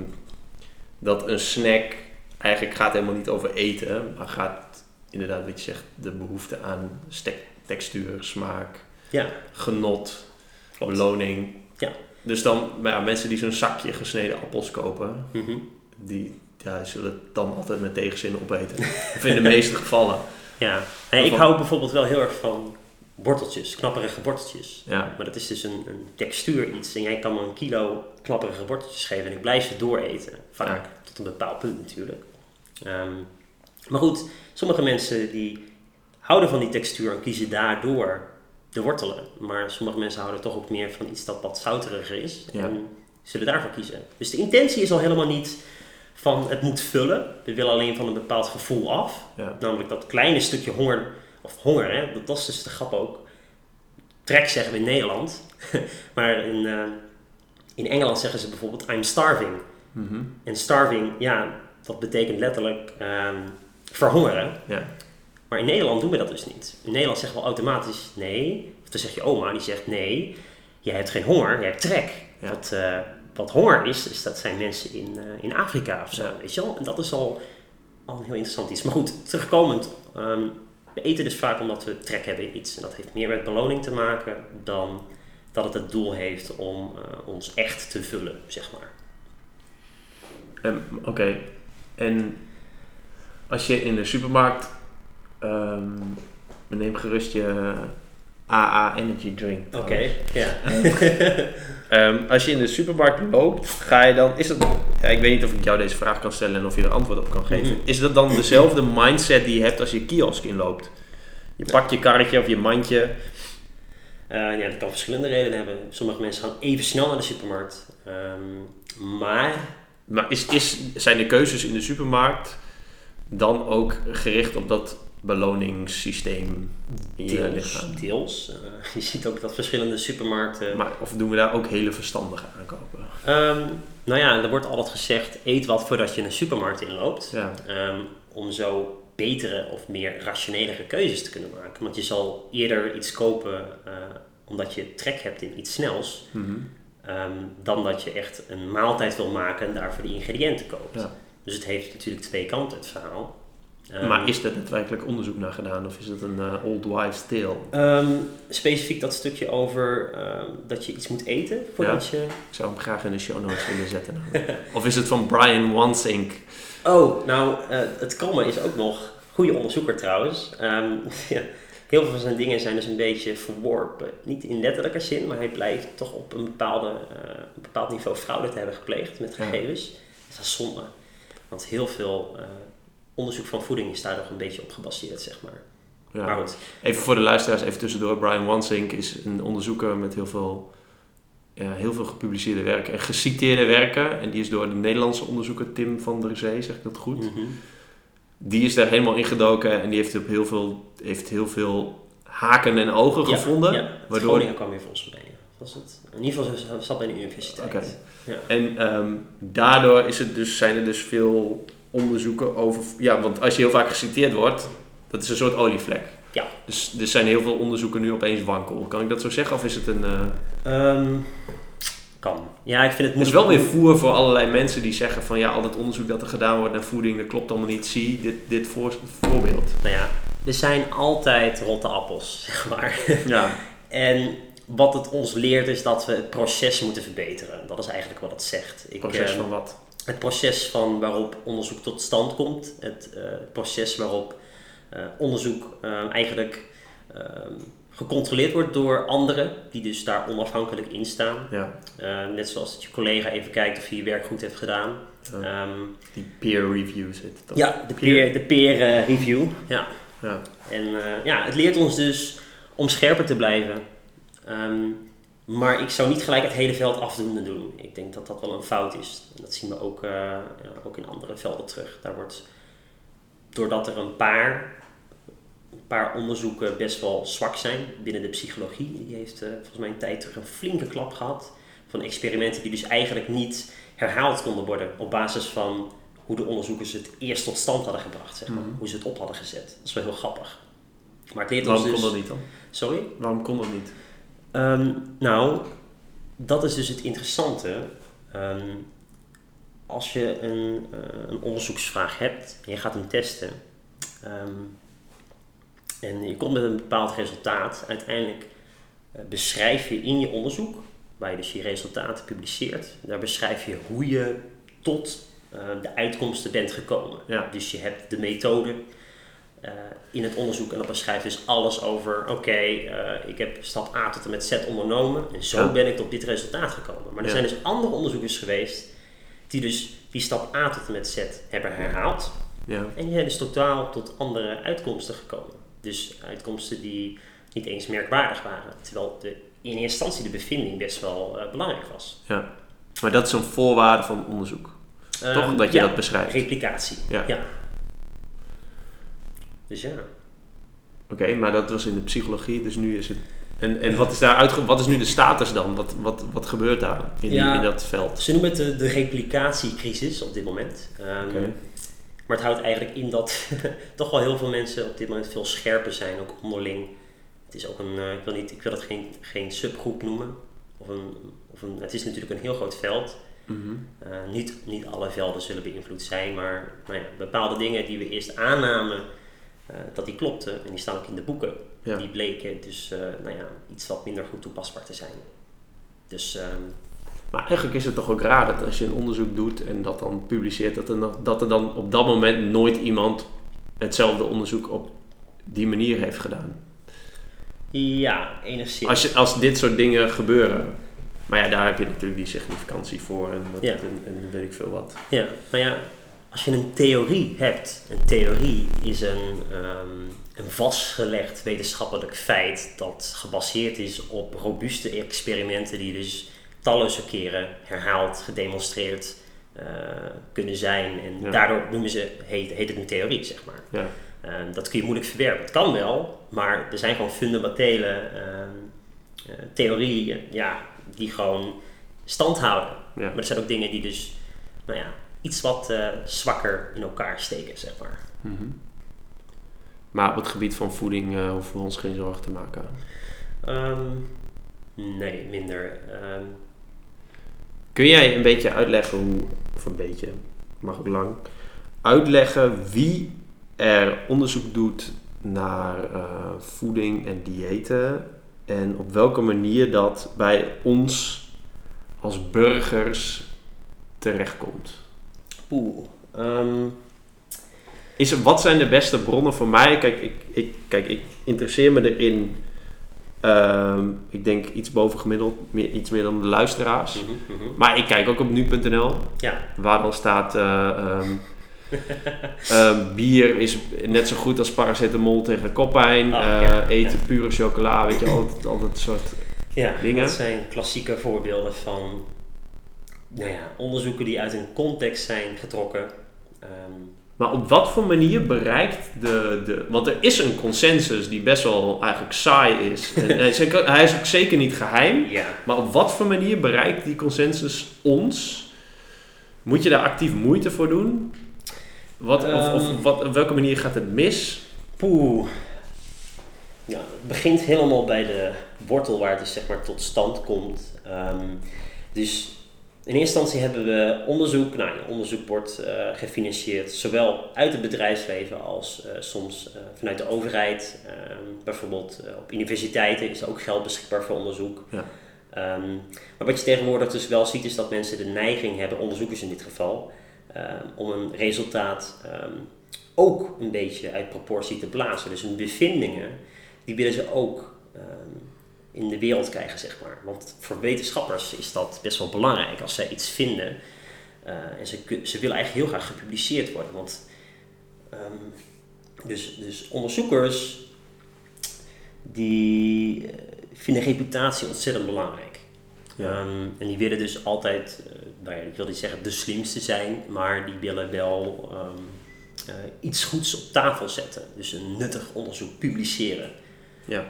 dat een snack eigenlijk gaat helemaal niet over eten, maar gaat inderdaad, wat je zegt, de behoefte aan stek- textuur, smaak, Ja, genot, klopt. beloning. Ja. Dus dan, maar ja, mensen die zo'n zakje gesneden appels kopen, Mhm. die ja, zullen het dan altijd met tegenzin opeten. of in de meeste gevallen. Ja, Hey, ik hou bijvoorbeeld wel heel erg van worteltjes, knapperige worteltjes. Ja, Maar dat is dus een, een textuur iets. En jij kan me een kilo knapperige worteltjes geven en ik blijf ze dooreten. Vaak, tot een bepaald punt natuurlijk. Ehm, maar goed, sommige mensen die houden van die textuur en kiezen daardoor de wortelen. Maar sommige mensen houden toch ook meer van iets dat wat zouteriger is. Ja. En zullen daarvoor kiezen. Dus de intentie is al helemaal niet van het moet vullen. We willen alleen van een bepaald gevoel af. ja. Namelijk dat kleine stukje honger, of honger, hè, dat, dat is dus de grap ook. Trek zeggen we in Nederland, maar in, eh, in Engeland zeggen ze bijvoorbeeld I'm starving. Mhm. En starving, ja, dat betekent letterlijk ehm, verhongeren. ja. Maar in Nederland doen we dat dus niet. In Nederland zeggen we automatisch nee. Of dan zeg je oma, die zegt nee, jij hebt geen honger, jij hebt trek. Ja. Dat, eh, wat honger is, dus dat zijn mensen in, eh, in Afrika of zo, weet je wel. En dat is al, al een heel interessant iets. Maar goed, terugkomend. ehm, we eten dus vaak omdat we trek hebben in iets. En dat heeft meer met beloning te maken dan dat het het doel heeft om eh, ons echt te vullen, zeg maar. Ehm, Oké, en als je in de supermarkt, ehm, neem gerust je AA Energy Drink. Oké, ja. Ehm, als je in de supermarkt loopt, ga je dan, is dat, ja, ik weet niet of ik jou deze vraag kan stellen en of je er antwoord op kan geven. Mhm. Is dat dan dezelfde mindset die je hebt als je kiosk inloopt? Je pakt je karretje of je mandje. Eh, ja, dat kan verschillende redenen hebben. Sommige mensen gaan even snel naar de supermarkt. Ehm, maar Maar is, is, zijn de keuzes in de supermarkt dan ook gericht op dat beloningssysteem in je deels, lichaam? deels. Eh, je ziet ook dat verschillende supermarkten... Maar, of doen we daar ook hele verstandige aankopen? Ehm, nou ja, er wordt altijd gezegd, eet wat voordat je een supermarkt inloopt. Ja. Ehm, om zo betere of meer rationelere keuzes te kunnen maken. Want je zal eerder iets kopen eh, omdat je trek hebt in iets snels... Mhm. ehm, dan dat je echt een maaltijd wil maken en daarvoor die ingrediënten koopt. Ja. Dus het heeft natuurlijk twee kanten, het verhaal. Ehm, maar is er daadwerkelijk onderzoek naar gedaan of is het een eh, old wives' tale? ehm, specifiek dat stukje over ehm, dat je iets moet eten voordat je... Ik zou hem graag in de show notes willen zetten. of is het van Brian Wansink? Oh, nou, eh, het kromme is ook nog... Goede onderzoeker trouwens. Ja, heel veel van zijn dingen zijn dus een beetje verworpen. Niet in letterlijke zin, maar hij blijkt toch op een, bepaalde, eh, een bepaald niveau fraude te hebben gepleegd met Ja. gegevens. Dat is zonde. Want heel veel onderzoek van voeding is daar nog een beetje op gebaseerd, zeg maar. Ja. Maar goed, Even voor de luisteraars, even tussendoor. Brian Wansink is een onderzoeker met heel veel, ja, heel veel gepubliceerde werken en geciteerde werken. En die is door de Nederlandse onderzoeker Tim van der Zee, zeg ik dat goed? Mhm. Die is daar helemaal ingedoken en die heeft, op heel, veel, heeft heel veel haken en ogen Ja, gevonden. Ja, waardoor- Groningen kwam weer volgens mij. Was het? In ieder geval zat zat bij de universiteit. Oké. Ja. En ehm, daardoor is het dus, zijn er dus veel onderzoeken over... Ja, want als je heel vaak geciteerd wordt, dat is een soort olievlek. Ja. Dus er zijn heel veel onderzoeken nu opeens wankel. Kan ik dat zo zeggen? Of is het een... eh, Ehm, kan. Ja, ik vind het Het is wel weer voer voor allerlei mensen die zeggen van... Ja, al dat onderzoek dat er gedaan wordt naar voeding, dat klopt allemaal niet. Zie dit, dit voor, voorbeeld. Nou ja, er zijn altijd rotte appels, zeg maar. Ja. En wat het ons leert is dat we het proces moeten verbeteren. Dat is eigenlijk wat het zegt. Ik, Proces ehm, van wat? Het proces van waarop onderzoek tot stand komt. Het eh, proces waarop eh, onderzoek eh, eigenlijk ehm, gecontroleerd wordt door anderen, die dus daar onafhankelijk in staan. Ja. Net zoals dat je collega even kijkt of je je werk goed hebt gedaan. Ehm, Die peer heet het dan. ja, de peer, de peer review. Ja. Ja. En ja, het leert ons dus om scherper te blijven. Ehm, maar ik zou niet gelijk het hele veld afdoende doen. Ik denk dat dat wel een fout is. En dat zien we ook, eh, ja, ook in andere velden terug. Daar wordt, doordat er een paar, een paar onderzoeken best wel zwak zijn binnen de psychologie. Die heeft eh, volgens mij een tijd terug een flinke klap gehad. Van experimenten die dus eigenlijk niet herhaald konden worden op basis van hoe de onderzoekers het eerst tot stand hadden gebracht. Zeg maar. Mhm. Hoe ze het op hadden gezet. Dat is wel heel grappig. Maar het leert Waarom ons dus... kon dat niet dan? Sorry? Waarom kon dat niet? Ehm, nou, dat is dus het interessante. Ehm, als je een, eh, een onderzoeksvraag hebt en je gaat hem testen ehm, en je komt met een bepaald resultaat, uiteindelijk eh, beschrijf je in je onderzoek, waar je dus je resultaten publiceert, daar beschrijf je hoe je tot eh, de uitkomsten bent gekomen. Ja. Dus je hebt de methode eh, in het onderzoek en dat beschrijft dus alles over, oké, eh, ik heb stap A tot en met Z ondernomen en zo Ja. ben ik tot dit resultaat gekomen. Maar er Ja. zijn dus andere onderzoekers geweest die dus die stap A tot en met Z hebben herhaald Ja. en die zijn dus totaal tot andere uitkomsten gekomen. Dus uitkomsten die niet eens merkwaardig waren, terwijl de, in eerste instantie de bevinding best wel eh, belangrijk was. ja. Maar dat is een voorwaarde van onderzoek. Toch? Ehm, Dat je dat beschrijft. Replicatie. Ja. Dus ja. Oké, maar dat was in de psychologie, dus nu is het... En, en wat, is daar uitge- wat is nu de status dan? Wat, wat, wat gebeurt daar in, die- Ja. in dat veld? Ze noemen het de, de replicatiecrisis op dit moment. Oké. Maar het houdt eigenlijk in dat toch wel heel veel mensen op dit moment veel scherper zijn, ook onderling. Het is ook een, eh, ik wil, niet, ik wil dat geen, geen subgroep noemen, of een, of een, het is natuurlijk een heel groot veld. Mhm. Eh, niet, niet alle velden zullen beïnvloed zijn, maar nou ja, bepaalde dingen die we eerst aannamen dat die klopten, en die staan ook in de boeken, Ja. die bleken dus eh, nou ja, iets wat minder goed toepasbaar te zijn. Dus ehm, Maar eigenlijk is het toch ook raar dat als je een onderzoek doet en dat dan publiceert, dat er, dat er dan op dat moment nooit iemand hetzelfde onderzoek op die manier heeft gedaan. ja, enigszins. Als, je, als dit soort dingen gebeuren. Maar ja, daar heb je natuurlijk die significantie voor en, dat, Ja. en, en weet ik veel wat. Ja, maar ja, als je een theorie hebt, een theorie is een, ehm, een vastgelegd wetenschappelijk feit dat gebaseerd is op robuuste experimenten die dus talloze keren herhaald, gedemonstreerd eh, kunnen zijn. En Ja. daardoor noemen ze, heet, heet het een theorie, zeg maar. Ja. Ehm, dat kun je moeilijk verwerpen. Het kan wel, maar er zijn gewoon fundamentele ehm, eh, theorieën ja, die gewoon stand houden. Ja. Maar er zijn ook dingen die dus nou ja, iets wat eh, zwakker in elkaar steken, zeg maar. Mhm. Maar op het gebied van voeding eh, hoeven we ons geen zorgen te maken. Ehm, nee, minder. Ehm, Kun jij een beetje uitleggen hoe, of een beetje, mag ook lang, uitleggen wie er onderzoek doet naar eh, voeding en diëten en op welke manier dat bij ons als burgers terechtkomt? Ehm, Is wat zijn de beste bronnen voor mij? Kijk, ik, ik, kijk, ik interesseer me erin. ehm, ik denk iets boven gemiddeld, meer, iets meer dan de luisteraars. mhm, mhm. Maar ik kijk ook op nu.nl, Ja, waar dan staat: eh, ehm, bier is net zo goed als paracetamol tegen koppijn. Oh, eh, ja, eten ja. pure chocola, weet je, altijd, altijd soort. ja Dingen. dat zijn klassieke voorbeelden van nou ja, onderzoeken die uit een context zijn getrokken. Ehm, Maar op wat voor manier bereikt de, de. Want er is een consensus die best wel eigenlijk saai is. En hij, is ook, zeker niet geheim. ja, Maar op wat voor manier bereikt die consensus ons? Moet je daar actief moeite voor doen? Wat, of, of Ehm. wat, op welke manier gaat het mis? Poeh. Ja, het begint helemaal bij de wortel waar het dus zeg maar tot stand komt. Ehm, dus in eerste instantie hebben we onderzoek. Nou, ja, onderzoek wordt eh, gefinancierd zowel uit het bedrijfsleven als eh, soms eh, vanuit de overheid. Ehm, bijvoorbeeld op universiteiten is ook geld beschikbaar voor onderzoek. Ja. Ehm, maar wat je tegenwoordig dus wel ziet is dat mensen de neiging hebben, onderzoekers in dit geval, ehm, om een resultaat ook een beetje uit proportie te blazen. Dus hun bevindingen, die willen ze ook in de wereld krijgen, zeg maar. Want voor wetenschappers is dat best wel belangrijk als zij iets vinden. eh, en ze, ze willen eigenlijk heel graag gepubliceerd worden. Want ehm, dus, dus onderzoekers die eh, vinden reputatie ontzettend belangrijk. Ja. Ehm, en die willen dus altijd, nou ja, ik wil niet zeggen de slimste zijn, maar die willen wel ehm, eh, iets goeds op tafel zetten. Dus een nuttig onderzoek publiceren. Ja.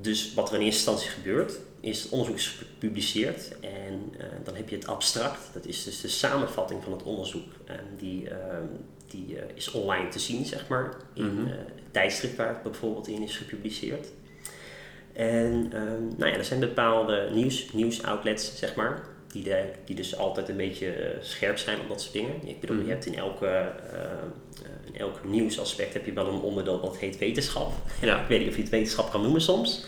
Dus wat er in eerste instantie gebeurt, is het onderzoek is gepubliceerd en eh, dan heb je het abstract. Dat is dus de samenvatting van het onderzoek. En die, ehm, die eh, is online te zien, zeg maar, in Mhm. eh, het tijdschrift waar het bijvoorbeeld in is gepubliceerd. En ehm, nou ja, er zijn bepaalde nieuws, nieuwsoutlets, zeg maar, die, de, die dus altijd een beetje eh, scherp zijn op dat soort dingen. Ik bedoel, Mhm. je hebt in elke, eh, eh, in elk nieuwsaspect heb je wel een onderdeel dat heet wetenschap. Ja. Ik weet niet of je het wetenschap kan noemen soms.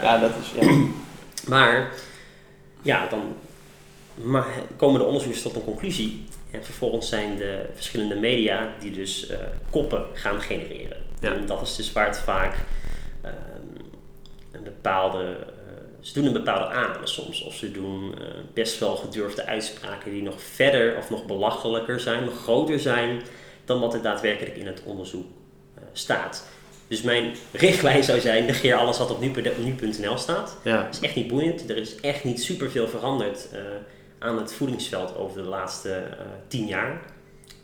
ja, dat is. Ja. Maar ja, dan maar komen de onderzoekers tot een conclusie. En vervolgens zijn de verschillende media die dus eh, koppen gaan genereren. Ja. En dat is dus waar het vaak ehm, een bepaalde. eh, ze doen een bepaalde aanname soms. Of ze doen eh, best wel gedurfde uitspraken die nog verder of nog belachelijker zijn, nog groter zijn dan wat er daadwerkelijk in het onderzoek eh, staat. Dus mijn richtlijn zou zijn: negeer alles wat op nu- nu.nl staat. ja. Het is echt niet boeiend. Er is echt niet superveel veranderd eh, aan het voedingsveld over de laatste eh, tien jaar.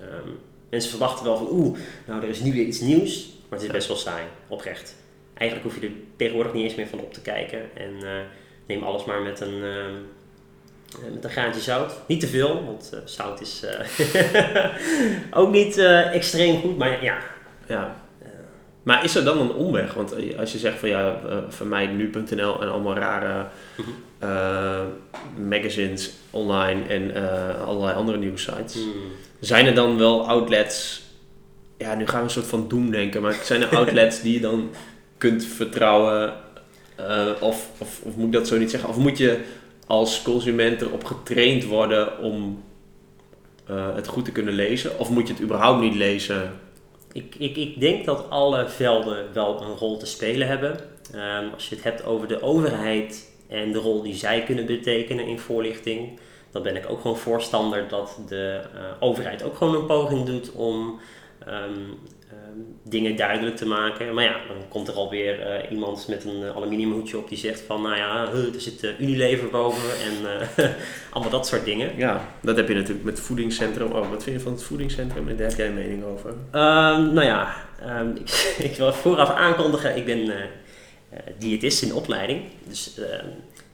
Ehm, mensen verwachten wel van, oeh, nou er is nu weer iets nieuws, maar het is best wel saai, oprecht. Eigenlijk hoef je er tegenwoordig niet eens meer van op te kijken en neem alles maar met een, ehm, eh, met een graantje zout. Niet te veel, want eh, zout is eh, ook niet eh, extreem goed, maar ja, ja. Maar is er dan een omweg? Want eh, als je zegt van ja, vermijd nu.nl en allemaal rare uh, magazines online en uh, allerlei andere nieuwsites. Hmm. Zijn er dan wel outlets, ja nu gaan we een soort van doemdenken, maar zijn er outlets die je dan kunt vertrouwen? Uh, of, of, of moet ik dat zo niet zeggen? Of moet je als consument erop getraind worden om het goed te kunnen lezen? Of moet je het überhaupt niet lezen? Ik, ik, ik denk dat alle velden wel een rol te spelen hebben. Um, als je het hebt over de overheid en de rol die zij kunnen betekenen in voorlichting, dan ben ik ook gewoon voorstander dat de uh, overheid ook gewoon een poging doet om um, dingen duidelijk te maken. Maar ja, dan komt er alweer uh, iemand met een aluminiumhoedje op die zegt van, nou ja, er zit uh, Unilever boven en allemaal dat soort dingen. Ja, dat heb je natuurlijk met het voedingscentrum. Oh, wat vind je van het voedingscentrum en daar heb jij een mening over? Ehm, nou ja, ik, ik, wil vooraf aankondigen, ik ben diëtist in opleiding. Dus uh,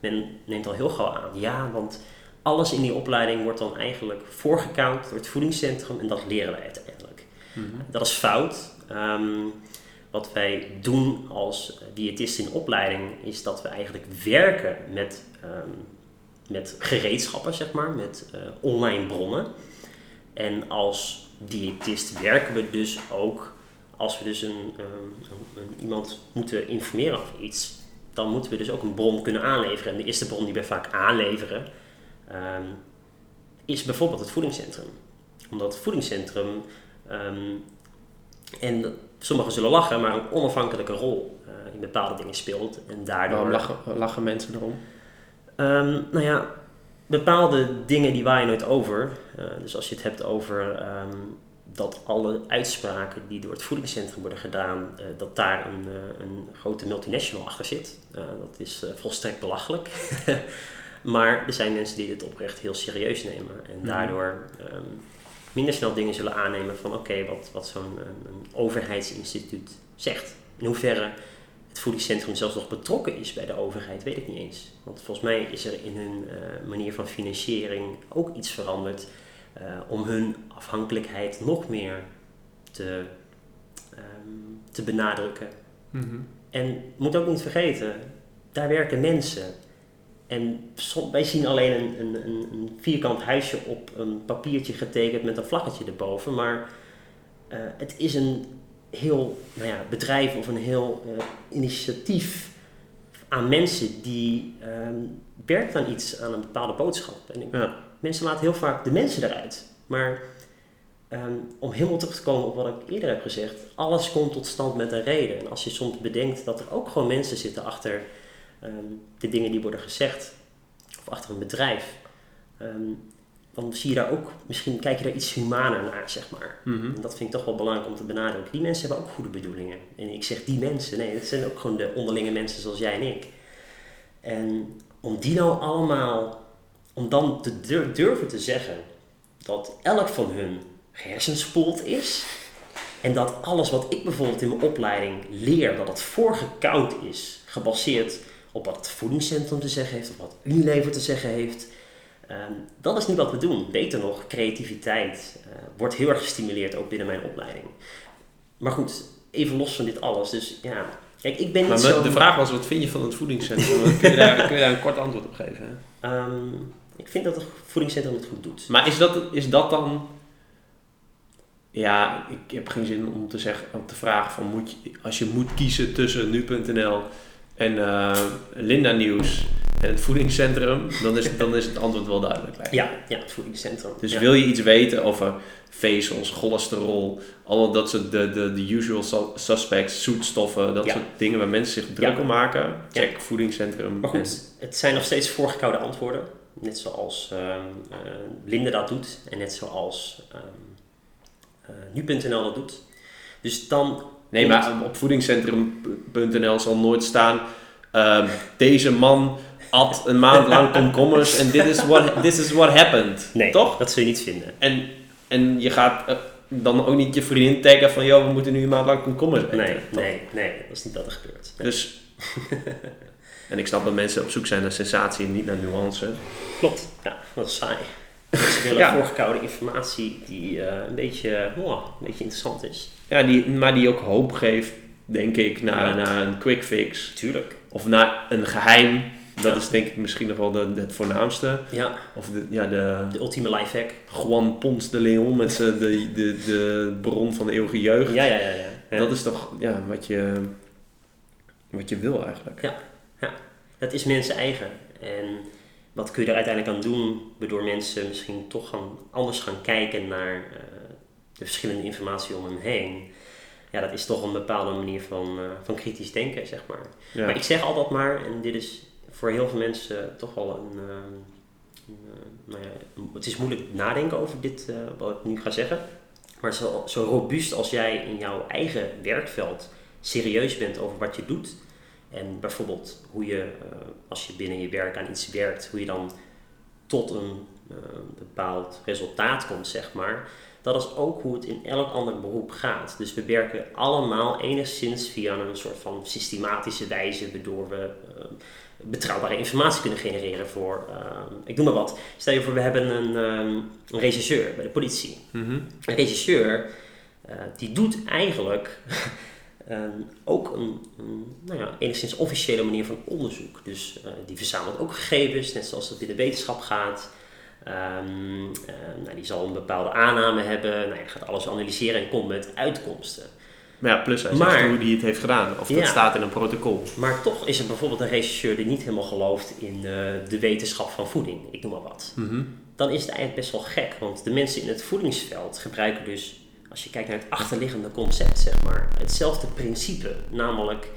men neemt al heel gauw aan, ja, want alles in die opleiding wordt dan eigenlijk voorgekoud door het voedingscentrum en dat leren wij uiteindelijk. Mhm. Dat is fout. Um, wat wij doen als diëtist in opleiding is dat we eigenlijk werken met, um, met gereedschappen, zeg maar, met uh, online bronnen. En als diëtist werken we dus ook als we dus een, um, een, iemand moeten informeren over iets, dan moeten we dus ook een bron kunnen aanleveren. En de eerste bron die we vaak aanleveren is bijvoorbeeld het voedingscentrum. Omdat het voedingscentrum, um, en sommigen zullen lachen, maar een onafhankelijke rol uh, in bepaalde dingen speelt. En daardoor... Waarom lachen, lachen mensen erom? Um, nou ja, bepaalde dingen die waaien nooit over. Uh, dus als je het hebt over dat alle uitspraken die door het voedingscentrum worden gedaan, uh, dat daar een, een, grote multinational achter zit. Dat is volstrekt belachelijk. maar er zijn mensen die dit oprecht heel serieus nemen en daardoor um, minder snel dingen zullen aannemen van oké, okay, wat, wat zo'n een, een overheidsinstituut zegt. In hoeverre het voedingscentrum zelfs nog betrokken is bij de overheid, weet ik niet eens. Want volgens mij is er in hun manier van financiering ook iets veranderd. Uh, om hun afhankelijkheid nog meer te, um, te benadrukken. Mm-hmm. En moet ook niet vergeten, daar werken mensen. En wij zien alleen een, een, een, vierkant huisje op een papiertje getekend met een vlaggetje erboven. Maar uh, het is een heel nou ja, bedrijf of een heel uh, initiatief aan mensen die um, werkt aan iets, aan een bepaalde boodschap. En ik, ja mensen laten heel vaak de mensen eruit. Maar um, om helemaal terug te komen op wat ik eerder heb gezegd, alles komt tot stand met een reden. En als je soms bedenkt dat er ook gewoon mensen zitten achter um, de dingen die worden gezegd, of achter een bedrijf, um, dan zie je daar ook, misschien kijk je daar iets humaner naar, zeg maar. En dat vind ik toch wel belangrijk om te benadrukken. Die mensen hebben ook goede bedoelingen. En ik zeg die mensen, nee, het zijn ook gewoon de onderlinge mensen zoals jij en ik. En om die nou allemaal om dan te durven te zeggen dat elk van hun gehersenspoeld is. En dat alles wat ik bijvoorbeeld in mijn opleiding leer, dat het voorgekoud is, gebaseerd op wat het voedingscentrum te zeggen heeft, of wat Unilever te zeggen heeft. Um, dat is niet wat we doen. Beter nog, creativiteit uh, wordt heel erg gestimuleerd ook binnen mijn opleiding. Maar goed, even los van dit alles. Dus ja, kijk, ik ben niet zo... De vraag was, wat vind je van het voedingscentrum? kun, je daar, kun je daar een kort antwoord op geven? Um, ik vind dat het voedingscentrum het goed doet. Maar is dat, is dat dan... Ja, ik heb geen zin om te, zeggen, om te vragen van... Moet je, als je moet kiezen tussen nu.nl en uh, Linda Nieuws en het voedingscentrum... Dan is, dan is het antwoord wel duidelijk. Ja, ja, het voedingscentrum. Dus ja. wil je iets weten over vezels, cholesterol... Al dat soort de, de, de usual suspects, zoetstoffen... Dat Ja. soort dingen waar mensen zich druk Ja. om maken... Check voedingscentrum. Maar goed, het zijn nog steeds voorgekoude antwoorden. Net zoals ehm uh, Linde dat doet en net zoals ehm uh, nu.nl dat doet. Dus dan... Nee, maar op voedingscentrum.nl zal nooit staan... ehm, deze man at een maand lang komkommers en dit is what, this is what happened. Nee, Toch? dat zul je niet vinden. En, en je gaat eh, dan ook niet je vriendin taggen van... joh, we moeten nu een maand lang komkommers eten. Nee, Toch? nee, nee, dat is niet wat er gebeurt. Nee. Dus... en ik snap dat mensen op zoek zijn naar sensatie en niet naar nuance. Klopt, ja, dat is saai. Ze willen Ja. voorgekoude informatie die uh, een, beetje, oh, een beetje interessant is. Ja, die, maar die ook hoop geeft denk ik, naar, Ja. naar een quick fix. Tuurlijk. Of naar een geheim. Dat Ja. is denk ik misschien nog wel de, het voornaamste. Ja, Of de, ja, de de ultieme lifehack. Juan Pons de Leon met de, de, de bron van de eeuwige jeugd. Ja, ja, ja. ja. ja. Dat is toch ja, wat, je, wat je wil eigenlijk. Dat is mensen eigen. En wat kun je er uiteindelijk aan doen, waardoor mensen misschien toch gaan, anders gaan kijken naar eh, de verschillende informatie om hen heen. Ja, dat is toch een bepaalde manier van, eh, van kritisch denken, zeg maar. Ja. Maar ik zeg altijd maar, en dit is voor heel veel mensen toch wel een. eh, nou ja, het is moeilijk nadenken over dit wat ik nu ga zeggen. Maar zo, zo robuust als jij in jouw eigen werkveld serieus bent over wat je doet. En bijvoorbeeld hoe je, eh, als je binnen je werk aan iets werkt, hoe je dan tot een eh, bepaald resultaat komt, zeg maar. Dat is ook hoe het in elk ander beroep gaat. Dus we werken allemaal enigszins via een soort van systematische wijze, waardoor we eh, betrouwbare informatie kunnen genereren voor, ik noem maar wat. Stel je voor, we hebben een, ehm, een regisseur bij de politie. Mhm. Een regisseur, die doet eigenlijk ook een, een nou ja, enigszins officiële manier van onderzoek. Dus eh, die verzamelt ook gegevens, net zoals dat in de wetenschap gaat. Ehm, eh, nou, die zal een bepaalde aanname hebben. Nou, hij gaat alles analyseren en komt met uitkomsten. Maar ja, plus hij Maar- zegt hoe hij het heeft gedaan. Of Ja. dat staat in een protocol. Maar toch is er bijvoorbeeld een regisseur die niet helemaal gelooft in eh, de wetenschap van voeding. Ik noem maar wat. Mhm. dan is het eigenlijk best wel gek. Want de mensen in het voedingsveld gebruiken dus, als je kijkt naar het achterliggende concept, zeg maar, hetzelfde principe. Namelijk,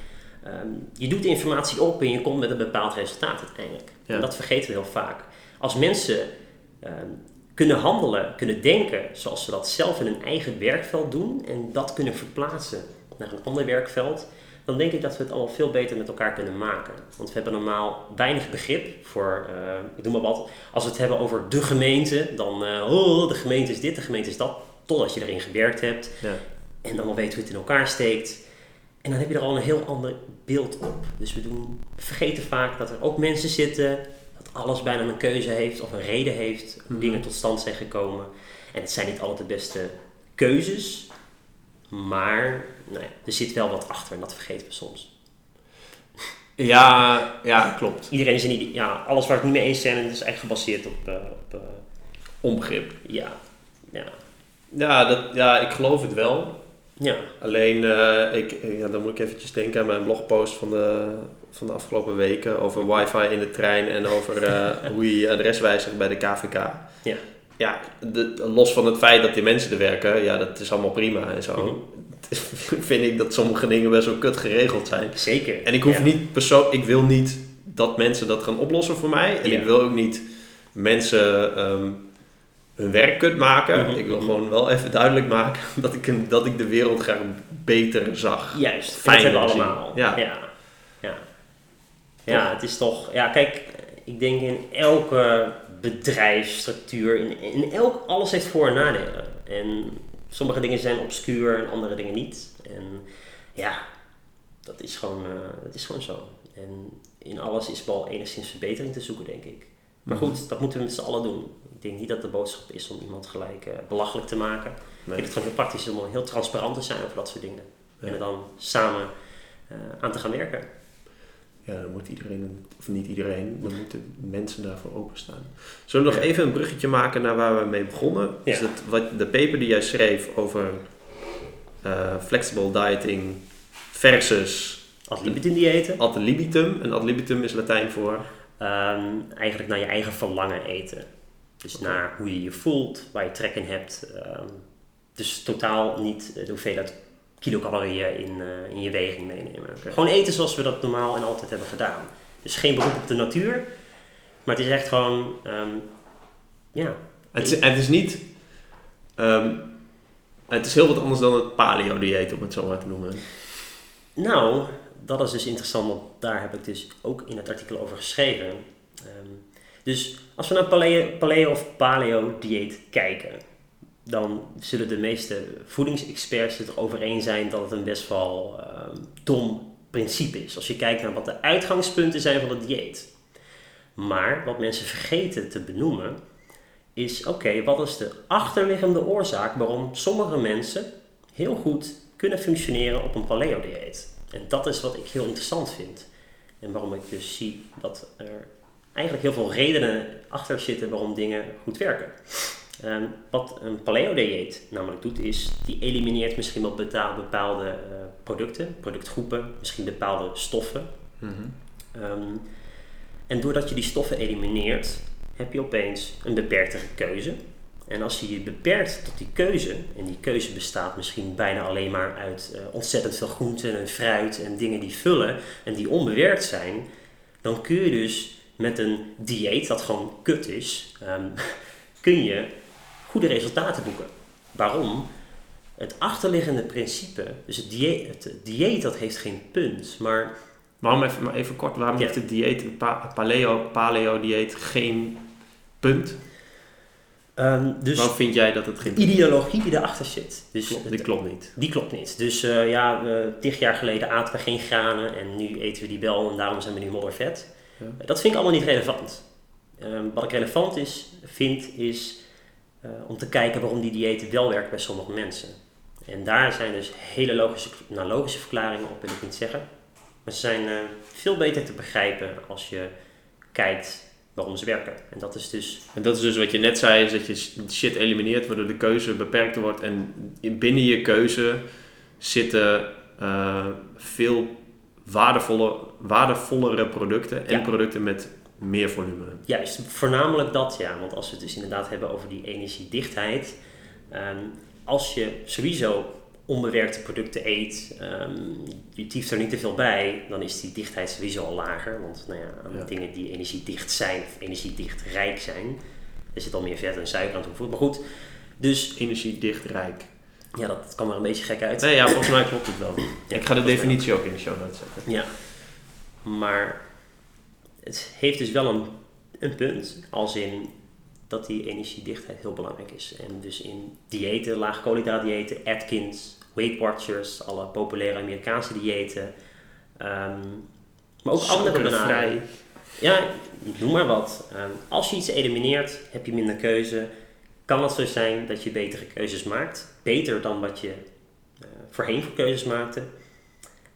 ehm, je doet informatie op en je komt met een bepaald resultaat uiteindelijk. Ja. En dat vergeten we heel vaak. Als mensen ehm, kunnen handelen, kunnen denken zoals ze dat zelf in hun eigen werkveld doen en dat kunnen verplaatsen naar een ander werkveld, dan denk ik dat we het allemaal veel beter met elkaar kunnen maken. Want we hebben normaal weinig begrip voor, eh, ik noem maar wat, als we het hebben over de gemeente, dan, eh, oh, de gemeente is dit, de gemeente is dat, totdat je erin gewerkt hebt Ja. en dan wel weet hoe het in elkaar steekt. En dan heb je er al een heel ander beeld op. Dus we doen, vergeten vaak dat er ook mensen zitten, dat alles bijna een keuze heeft of een reden heeft hoe Mhm. dingen tot stand zijn gekomen. En het zijn niet altijd de beste keuzes, maar nou ja, er zit wel wat achter en dat vergeten we soms. Ja, ja, klopt. Iedereen is niet, ja, alles waar ik het niet mee eens ben, het is echt gebaseerd op, eh, op eh, Onbegrip. ja, ja, Ja, dat, ja, ik geloof het wel. ja, Alleen, eh, ik, ja, dan moet ik eventjes denken aan mijn blogpost van de, van de afgelopen weken over wifi in de trein en over eh, hoe je je adres wijzigt bij de KVK. Ja. Ja, de- los van het feit dat die mensen er werken, ja, dat is allemaal prima en zo. Mhm. Vind ik dat sommige dingen best wel kut geregeld zijn. zeker. En ik hoef Ja. niet persoon, ik wil niet dat mensen dat gaan oplossen voor mij. En Ja. ik wil ook niet mensen ehm, hun werk kut maken. Mhm, Ik wil gewoon wel even duidelijk maken dat ik, dat ik de wereld graag beter zag. Juist, hebben we zien. allemaal. Ja. Ja. Ja. Ja, het is toch... Ja, kijk, ik denk in elke bedrijfsstructuur, in, in elk... Alles heeft voor- en nadelen. En sommige dingen zijn obscuur en andere dingen niet. En ja, dat is gewoon, eh, dat is gewoon zo. En in alles is wel enigszins verbetering te zoeken, denk ik. Maar Mhm. goed, dat moeten we met z'n allen doen. Ik denk niet dat de boodschap is om iemand gelijk eh, belachelijk te maken. Ik vind het gewoon heel praktisch om heel transparant te zijn over dat soort dingen. Ja. En er dan samen eh, aan te gaan werken. Ja, dan moet iedereen, of niet iedereen, dan moeten mensen daarvoor openstaan. Zullen we nog even een bruggetje maken naar waar we mee begonnen? Ja. Dus dat, wat, de paper die jij schreef over eh, flexible dieting versus Ad libitum diëten. ad libitum. En ad libitum is Latijn voor... Ehm, eigenlijk naar je eigen verlangen eten. Dus naar hoe je je voelt, waar je trek in hebt. Ehm, dus totaal niet de hoeveelheid kilocalorieën in, eh, in je weging meenemen. Gewoon eten zoals we dat normaal en altijd hebben gedaan. Dus geen beroep op de natuur. Maar het is echt gewoon... ehm, ja, Het is, het is niet... ehm, het is heel wat anders dan het paleo-dieet, om het zo maar te noemen. Nou, dat is dus interessant, want daar heb ik dus ook in het artikel over geschreven. Dus als we naar paleo, paleo of paleo dieet kijken, dan zullen de meeste voedingsexperts het erover eens zijn dat het een best wel ehm, dom principe is. Als je kijkt naar wat de uitgangspunten zijn van het dieet. Maar wat mensen vergeten te benoemen, is oké, wat is de achterliggende oorzaak waarom sommige mensen heel goed kunnen functioneren op een paleo-dieet. En dat is wat ik heel interessant vind. En waarom ik dus zie dat er eigenlijk heel veel redenen achter zitten waarom dingen goed werken. Ehm, wat een paleo-dieet namelijk doet, is die elimineert misschien wel bepaalde uh, producten, productgroepen, misschien bepaalde stoffen. Mhm. Ehm, en doordat je die stoffen elimineert, heb je opeens een beperkte keuze. En als je je beperkt tot die keuze, en die keuze bestaat misschien bijna alleen maar uit uh, ontzettend veel groenten en fruit en dingen die vullen en die onbewerkt zijn, dan kun je dus met een dieet dat gewoon kut is, ehm, kun je goede resultaten boeken. Waarom? Het achterliggende principe, dus het dieet, het dieet dat heeft geen punt, maar... Waarom even, maar even kort, waarom heeft het dieet, het paleo, paleo dieet geen punt? Um, dus Waarom vind jij dat het geen De ideologie die erachter zit. Dus klopt, die het- klopt niet. Die klopt niet. Dus eh, ja, we, tig jaar geleden aten we geen granen en nu eten we die wel en daarom zijn we nu moddervet. Eh, Dat vind ik allemaal niet relevant. Ehm, wat ik relevant is, vind is eh, om te kijken waarom die dieet wel werkt bij sommige mensen. En daar zijn dus hele logische, nou, logische verklaringen op, wil ik niet zeggen. Maar ze zijn eh, veel beter te begrijpen als je kijkt waarom ze werken. En dat is dus En dat is dus wat je net zei, is dat je shit elimineert, waardoor de keuze beperkt wordt. En binnen je keuze zitten veel waardevolle, waardevollere producten en Ja. producten met meer volume. Juist, voornamelijk dat ja. Want als we het dus inderdaad hebben over die energiedichtheid. ehm, als je sowieso onbewerkte producten eet, ehm, je tieft er niet te veel bij, dan is die dichtheid sowieso al lager. Want nou ja, aan Ja. dingen die energiedicht zijn of energiedichtrijk zijn, er zit al meer vet en suiker aan toegevoegd. Maar goed, dus Energiedicht rijk. ja, dat kwam er een beetje gek uit. Nee, ja, volgens mij klopt het wel. Ja, Ik ga de definitie ook in de show notes zetten. Ja, maar het heeft dus wel een, een punt, als in dat die energiedichtheid heel belangrijk is. En dus in diëten, laag koolhydraatdiëten, Atkins, Weight Watchers, alle populaire Amerikaanse diëten, ehm, maar ook andere benaderingen. Ja, noem maar wat. Ehm, als je iets elimineert, heb je minder keuze. Kan het zo zijn dat je betere keuzes maakt? Beter dan wat je eh, voorheen voor keuzes maakte.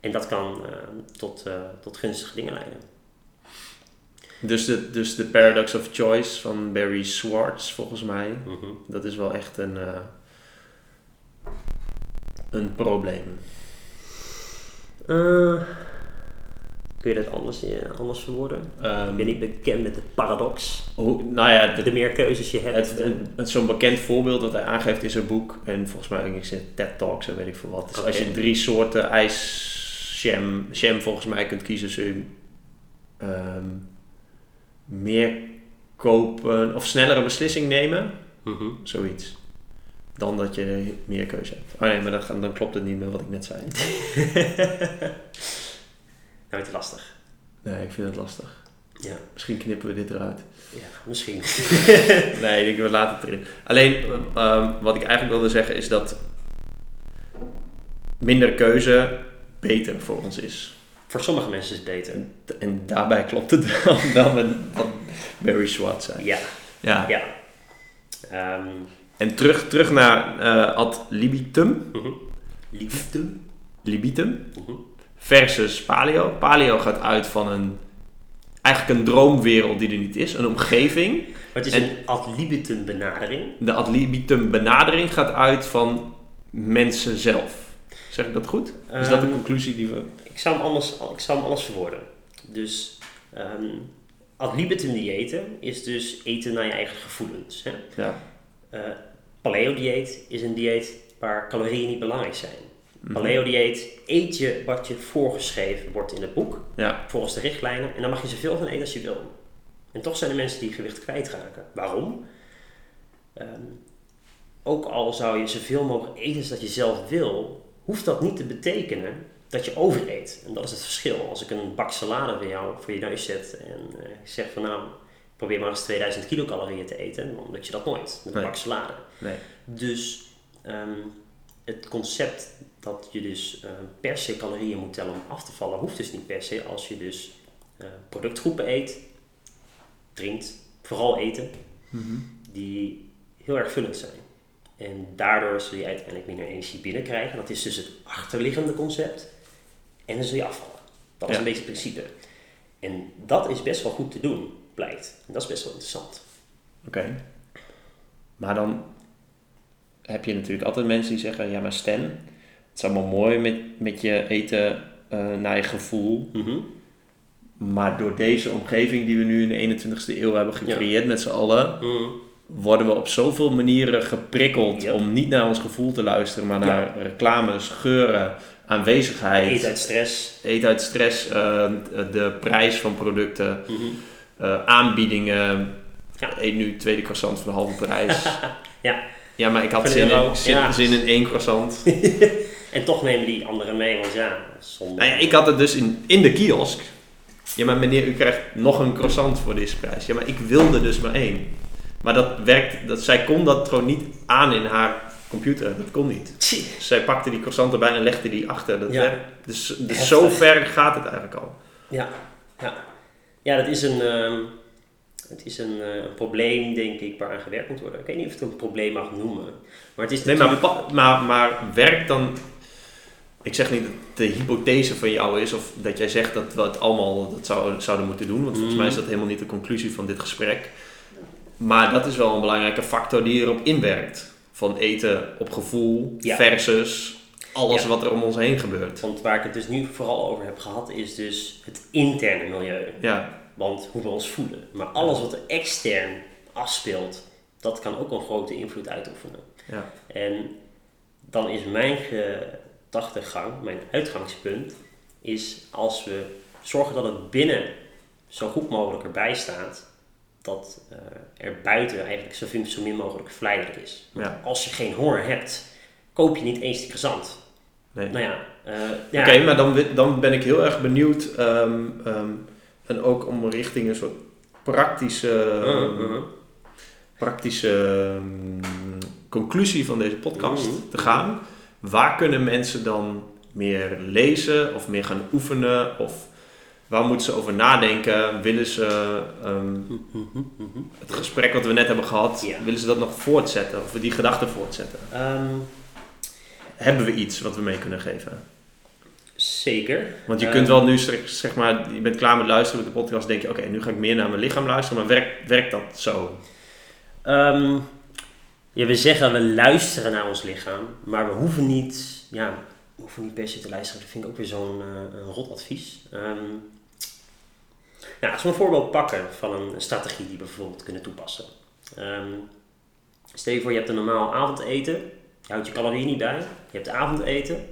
En dat kan ehm, tot, eh, tot gunstige dingen leiden. Dus de, dus de paradox of choice van Barry Schwartz, volgens mij, Mhm. dat is wel echt een, eh, een probleem. Eh, kun je dat anders, anders verwoorden? ik Ehm, ben niet bekend met de paradox. hoe, nou ja, de, De meer keuzes je hebt. Het, het, het- zo'n bekend voorbeeld dat hij aangeeft in zijn boek, en volgens mij ook in TED Talks en weet ik veel wat. Dus als je drie soorten ijsjam jam volgens mij kunt kiezen, je ehm, meer kopen of snellere beslissing nemen, Mhm. zoiets. Dan dat je meer keuze hebt. Oh nee, maar dan, dan klopt het niet meer wat ik net zei. Nou, het is lastig. Nee, ik vind het lastig. Ja, Misschien knippen we dit eruit. ja misschien. Nee, ik we laten het erin. Alleen, ehm, wat ik eigenlijk wilde zeggen is dat minder keuze beter voor ons is. Voor sommige mensen is het beter. En, en daarbij klopt het wel, wel met wat Barry Schwartz zei. Ja, Ja. ja. Ehm, En terug, terug naar eh, ad libitum, mhm. Liefde. libitum Mhm. versus paleo. Paleo gaat uit van een, eigenlijk een droomwereld die er niet is, een omgeving. Maar het is En- een ad libitum benadering. De ad libitum benadering gaat uit van mensen zelf. Zeg ik dat goed? Is dat de Ehm, conclusie die we... Ik zou hem anders, ik zou hem anders verwoorden. Dus ehm ad libitum diëten is dus eten naar je eigen gevoelens. Hè? Ja. Eh, paleo dieet is een dieet waar calorieën niet belangrijk zijn. Mhm. Paleo dieet eet je wat je voorgeschreven wordt in het boek, Ja. volgens de richtlijnen, en dan mag je zoveel van eten als je wil. En toch zijn er mensen die gewicht kwijtraken. Waarom? Ehm, ook al zou je zoveel mogelijk eten als dat je zelf wil, hoeft dat niet te betekenen dat je overeet. En dat is het verschil. Als ik een bak salade voor jou voor je neus zet en ik zeg van nou, probeer maar eens 2000 kilocalorieën te eten, dan lukt je dat nooit met een Nee. bak salade. Nee. Dus ehm, het concept dat je dus eh, per se calorieën moet tellen om af te vallen, hoeft dus niet per se als je dus eh, productgroepen eet, drinkt, vooral eten, Mhm. die heel erg vullend zijn. En daardoor zul je uiteindelijk minder energie binnenkrijgen. Dat is dus het achterliggende concept. En dan zul je afvallen. Dat is Ja. een beetje het principe. En dat is best wel goed te doen, blijkt. En dat is best wel interessant. Oké. Maar dan heb je natuurlijk altijd mensen die zeggen, ja maar Stan, het is allemaal mooi met, met je eten eh, naar je gevoel. Mhm. Maar door deze omgeving die we nu in de 21ste eeuw hebben gecreëerd met z'n allen, Mhm. Worden we op zoveel manieren geprikkeld om niet naar ons gevoel te luisteren, maar Ja. naar reclames, geuren, aanwezigheid, Eet uit stress. eet uit stress, eh, de prijs van producten, Mhm. eh, aanbiedingen. Ja. Eet nu tweede croissant voor de halve prijs. Ja. Ja, maar ik had zin in, zin, ja. zin in één croissant. En toch nemen die anderen mee, want ja, zonde. nou ja, ik had het dus in, in de kiosk. Ja, maar meneer, u krijgt nog een croissant voor deze prijs. Ja, maar ik wilde dus maar één. Maar dat werkt, dat, zij kon dat gewoon niet aan in haar computer. Dat kon niet. Tjie. Zij pakte die croissant erbij en legde die achter. Dat Ja. werkt. Dus, dus zo ver gaat het eigenlijk al. Ja, ja. ja dat is een, ehm, het is een eh, een probleem, denk ik, waaraan gewerkt moet worden. Ik weet niet of ik het een probleem mag noemen. Maar het is Nee, maar, maar, maar werkt dan... Ik zeg niet dat de hypothese van jou is of dat jij zegt dat we het allemaal dat zou, zouden moeten doen. Want volgens Mhm. mij is dat helemaal niet de conclusie van dit gesprek. Maar dat is wel een belangrijke factor die erop inwerkt. Van eten op gevoel Ja. versus alles Ja. wat er om ons heen gebeurt. Want waar ik het dus nu vooral over heb gehad, is dus het interne milieu. Ja, Want hoe we ons voelen. Maar alles wat er extern afspeelt, dat kan ook een grote invloed uitoefenen. ja. En dan is mijn gedachtegang, mijn uitgangspunt, is als we zorgen dat het binnen zo goed mogelijk erbij staat, dat eh, er buiten eigenlijk zo, min- zo min mogelijk verleidelijk is. Ja. Als je geen honger hebt, koop je niet eens die gezant. Nee. Nou ja, eh, ja. Oké, maar dan, dan ben ik heel erg benieuwd. ehm, ehm, en ook om richting een soort praktische, Mhm, mhm. praktische ehm, conclusie van deze podcast Mhm. te gaan. Waar kunnen mensen dan meer lezen of meer gaan oefenen? Of waar moeten ze over nadenken? Willen ze ehm, het gesprek wat we net hebben gehad, Ja. willen ze dat nog voortzetten? Of die gedachten voortzetten? Ehm, Hebben we iets wat we mee kunnen geven? zeker. Want je Ehm, kunt wel nu, zeg maar, je bent klaar met luisteren met de podcast, denk je, oké, nu ga ik meer naar mijn lichaam luisteren, maar werkt, werkt dat zo? Ja, we zeggen we luisteren naar ons lichaam, maar we hoeven niet, ja, we hoeven niet per se te luisteren. Dat vind ik ook weer zo'n een rot advies. Ehm, nou, als we een voorbeeld pakken van een strategie die we bijvoorbeeld kunnen toepassen. Ehm, stel je voor, je hebt een normaal avondeten. Je houdt je calorieën niet bij. Je hebt avondeten.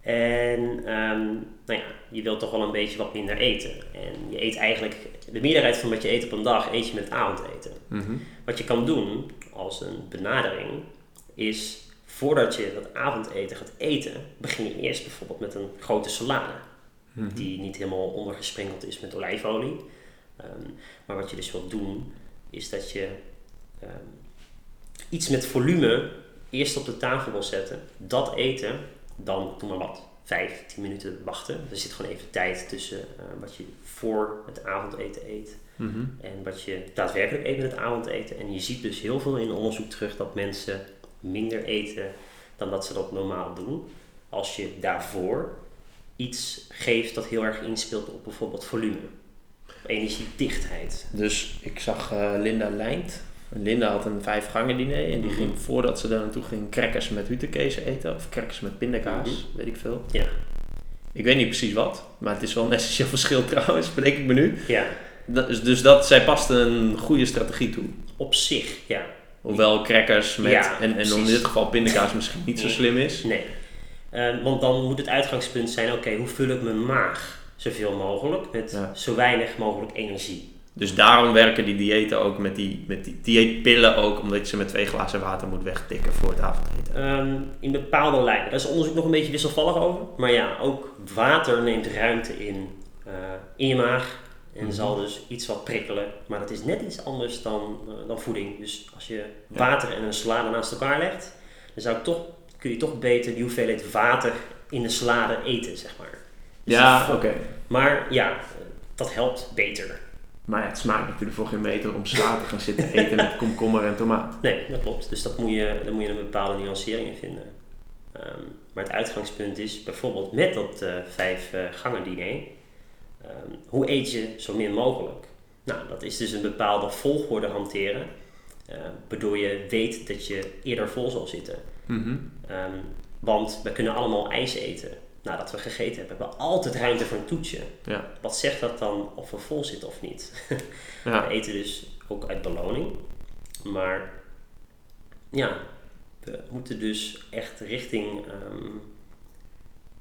En ehm, nou ja, je wilt toch wel een beetje wat minder eten. En je eet eigenlijk, de meerderheid van wat je eet op een dag, eet je met avondeten. Wat je kan doen als een benadering is voordat je dat avondeten gaat eten, begin je eerst bijvoorbeeld met een grote salade. Die niet helemaal ondergesprenkeld is met olijfolie. Ehm, maar wat je dus wilt doen, is dat je ehm, iets met volume eerst op de tafel wil zetten. Dat eten, dan doe maar wat. Vijf, tien minuten wachten. Er zit gewoon even tijd tussen eh, wat je voor het avondeten eet Mhm. en wat je daadwerkelijk eet met het avondeten. En je ziet dus heel veel in onderzoek terug dat mensen minder eten dan dat ze dat normaal doen. Als je daarvoor iets geeft dat heel erg inspeelt op bijvoorbeeld volume. Op energiedichtheid. Dus ik zag eh, Linda Lijnt. Linda had een vijf gangen diner en die Mhm. ging voordat ze daar naartoe ging crackers met hutekees eten of crackers met pindakaas, Mhm. weet ik veel. Ja. Ik weet niet precies wat, maar het is wel een essentieel verschil trouwens, bedenk ik me nu. Ja, is, dus dat, zij past een goede strategie toe. op zich, ja. Hoewel crackers met, Ja, en, en in dit geval pindakaas misschien niet zo slim is. Nee. Want dan moet het uitgangspunt zijn, oké, hoe vul ik mijn maag zoveel mogelijk met Ja. zo weinig mogelijk energie. Dus daarom werken die diëten ook met die, met die dieetpillen ook, omdat je ze met twee glazen water moet wegtikken voor het avondeten. Ehm, in bepaalde lijnen. Daar is onderzoek nog een beetje wisselvallig over. Maar ja, ook water neemt ruimte in, eh, in je maag. En Mhm. zal dus iets wat prikkelen. Maar dat is net iets anders dan, eh, dan voeding. Dus als je water en een salade naast elkaar legt, dan zou ik toch, kun je toch beter die hoeveelheid water in de salade eten, zeg maar. Dus Ja, oké. Maar ja, dat helpt beter. Maar ja, het smaakt natuurlijk voor geen meter om sla te gaan zitten eten met komkommer en tomaat. Nee, dat klopt. Dus dat moet je, daar moet je een bepaalde nuancering in vinden. Ehm, maar het uitgangspunt is bijvoorbeeld met dat eh, vijf eh, gangen diner. ehm, hoe eet je zo min mogelijk? Nou, dat is dus een bepaalde volgorde hanteren. eh, waardoor je weet dat je eerder vol zal zitten. Mhm. Ehm, want we kunnen allemaal ijs eten nadat we gegeten hebben. We hebben altijd ruimte voor een toetje. Ja. Wat zegt dat dan of we vol zitten of niet? Ja. We eten dus ook uit beloning. Maar ja, we moeten dus echt richting ehm,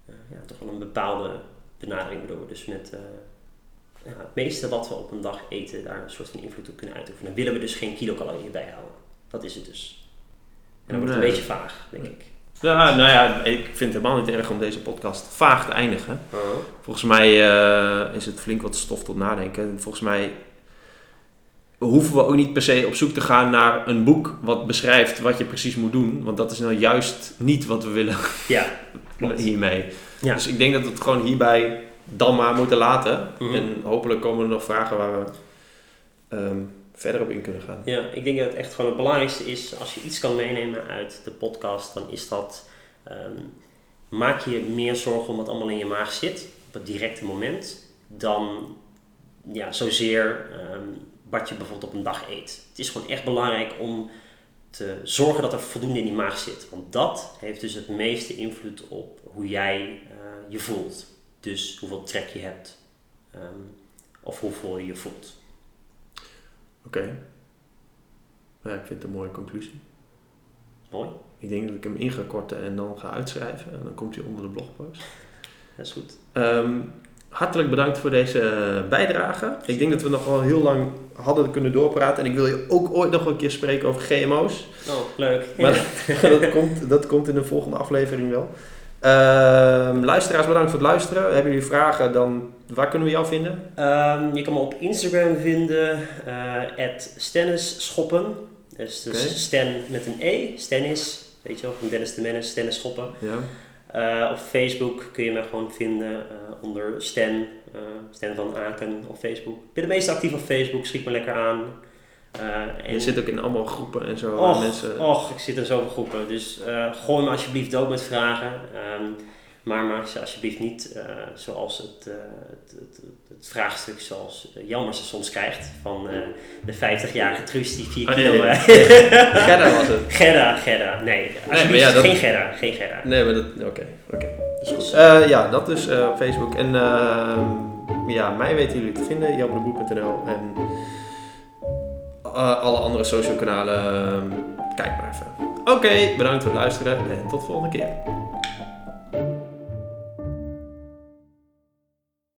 eh, ja, toch wel een bepaalde benadering, waardoor we dus met eh, ja, het meeste wat we op een dag eten, daar een soort van invloed op kunnen uitoefenen. Willen we dus geen kilocalorieën bijhouden. Dat is het dus. En dan wordt het een beetje vaag, denk ik. Ja, nou ja, ik vind het helemaal niet erg om deze podcast vaag te eindigen. Volgens mij eh, is het flink wat stof tot nadenken. En volgens mij hoeven we ook niet per se op zoek te gaan naar een boek wat beschrijft wat je precies moet doen. Want dat is nou juist niet wat we willen Ja, hiermee. Ja. Dus ik denk dat we het gewoon hierbij dan maar moeten laten. Mhm. En hopelijk komen er nog vragen waar we ehm, verder op in kunnen gaan. Ja, ik denk dat het echt gewoon het belangrijkste is, als je iets kan meenemen uit de podcast, dan is dat, ehm, maak je meer zorgen om wat allemaal in je maag zit, op het directe moment, dan ja, zozeer ehm, wat je bijvoorbeeld op een dag eet. Het is gewoon echt belangrijk om te zorgen dat er voldoende in die maag zit, want dat heeft dus het meeste invloed op hoe jij eh, je voelt. Dus hoeveel trek je hebt, ehm, of hoe vol je je voelt. Oké. Ja, ik vind het een mooie conclusie. Mooi, Ik denk dat ik hem in ga korten en dan ga uitschrijven. En dan komt hij onder de blogpost. dat is goed. Ehm, hartelijk bedankt voor deze bijdrage. Ik denk dat we nog wel heel lang hadden kunnen doorpraten. En ik wil je ook ooit nog een keer spreken over GMO's. Oh, leuk. Maar dat, komt, dat komt in de volgende aflevering wel. Ehm, luisteraars, bedankt voor het luisteren. Hebben jullie vragen, dan waar kunnen we jou vinden? Ehm, je kan me op Instagram vinden, eh @stennisschoppen. Dus, dus Oké. Stan met een E, Stennis, weet je wel, van Dennis de Menace, Stennis Schoppen. Ja. Eh, op Facebook kun je me gewoon vinden eh, onder Stan, eh Stan van Aken op Facebook. Ik ben het meest actief op Facebook, schiet me lekker aan. Eh, Je zit ook in allemaal groepen en zo. Och, mensen. och, ik zit in zoveel groepen. Dus gooi me alsjeblieft dood met vragen. Ehm, maar maak ze alsjeblieft niet eh, zoals het, eh, het, het, het vraagstuk zoals uh, Jelmer ze soms krijgt. Van eh, de 50-jarige Truus die 4 Oh, nee, kilo... nee. eh, Gerda was het. Gerda, Gerda. Nee, alsjeblieft maar ja, dat- geen Gerda. Geen Gerda. Nee, maar dat... Oké, oké. Is goed. Eh, ja, dat is eh, op Facebook. En ehm, ja, mij weten jullie te vinden. jammerboek.nl En eh, alle andere social kanalen. ehm, kijk maar even. Oké, bedankt voor het luisteren. En tot de volgende keer.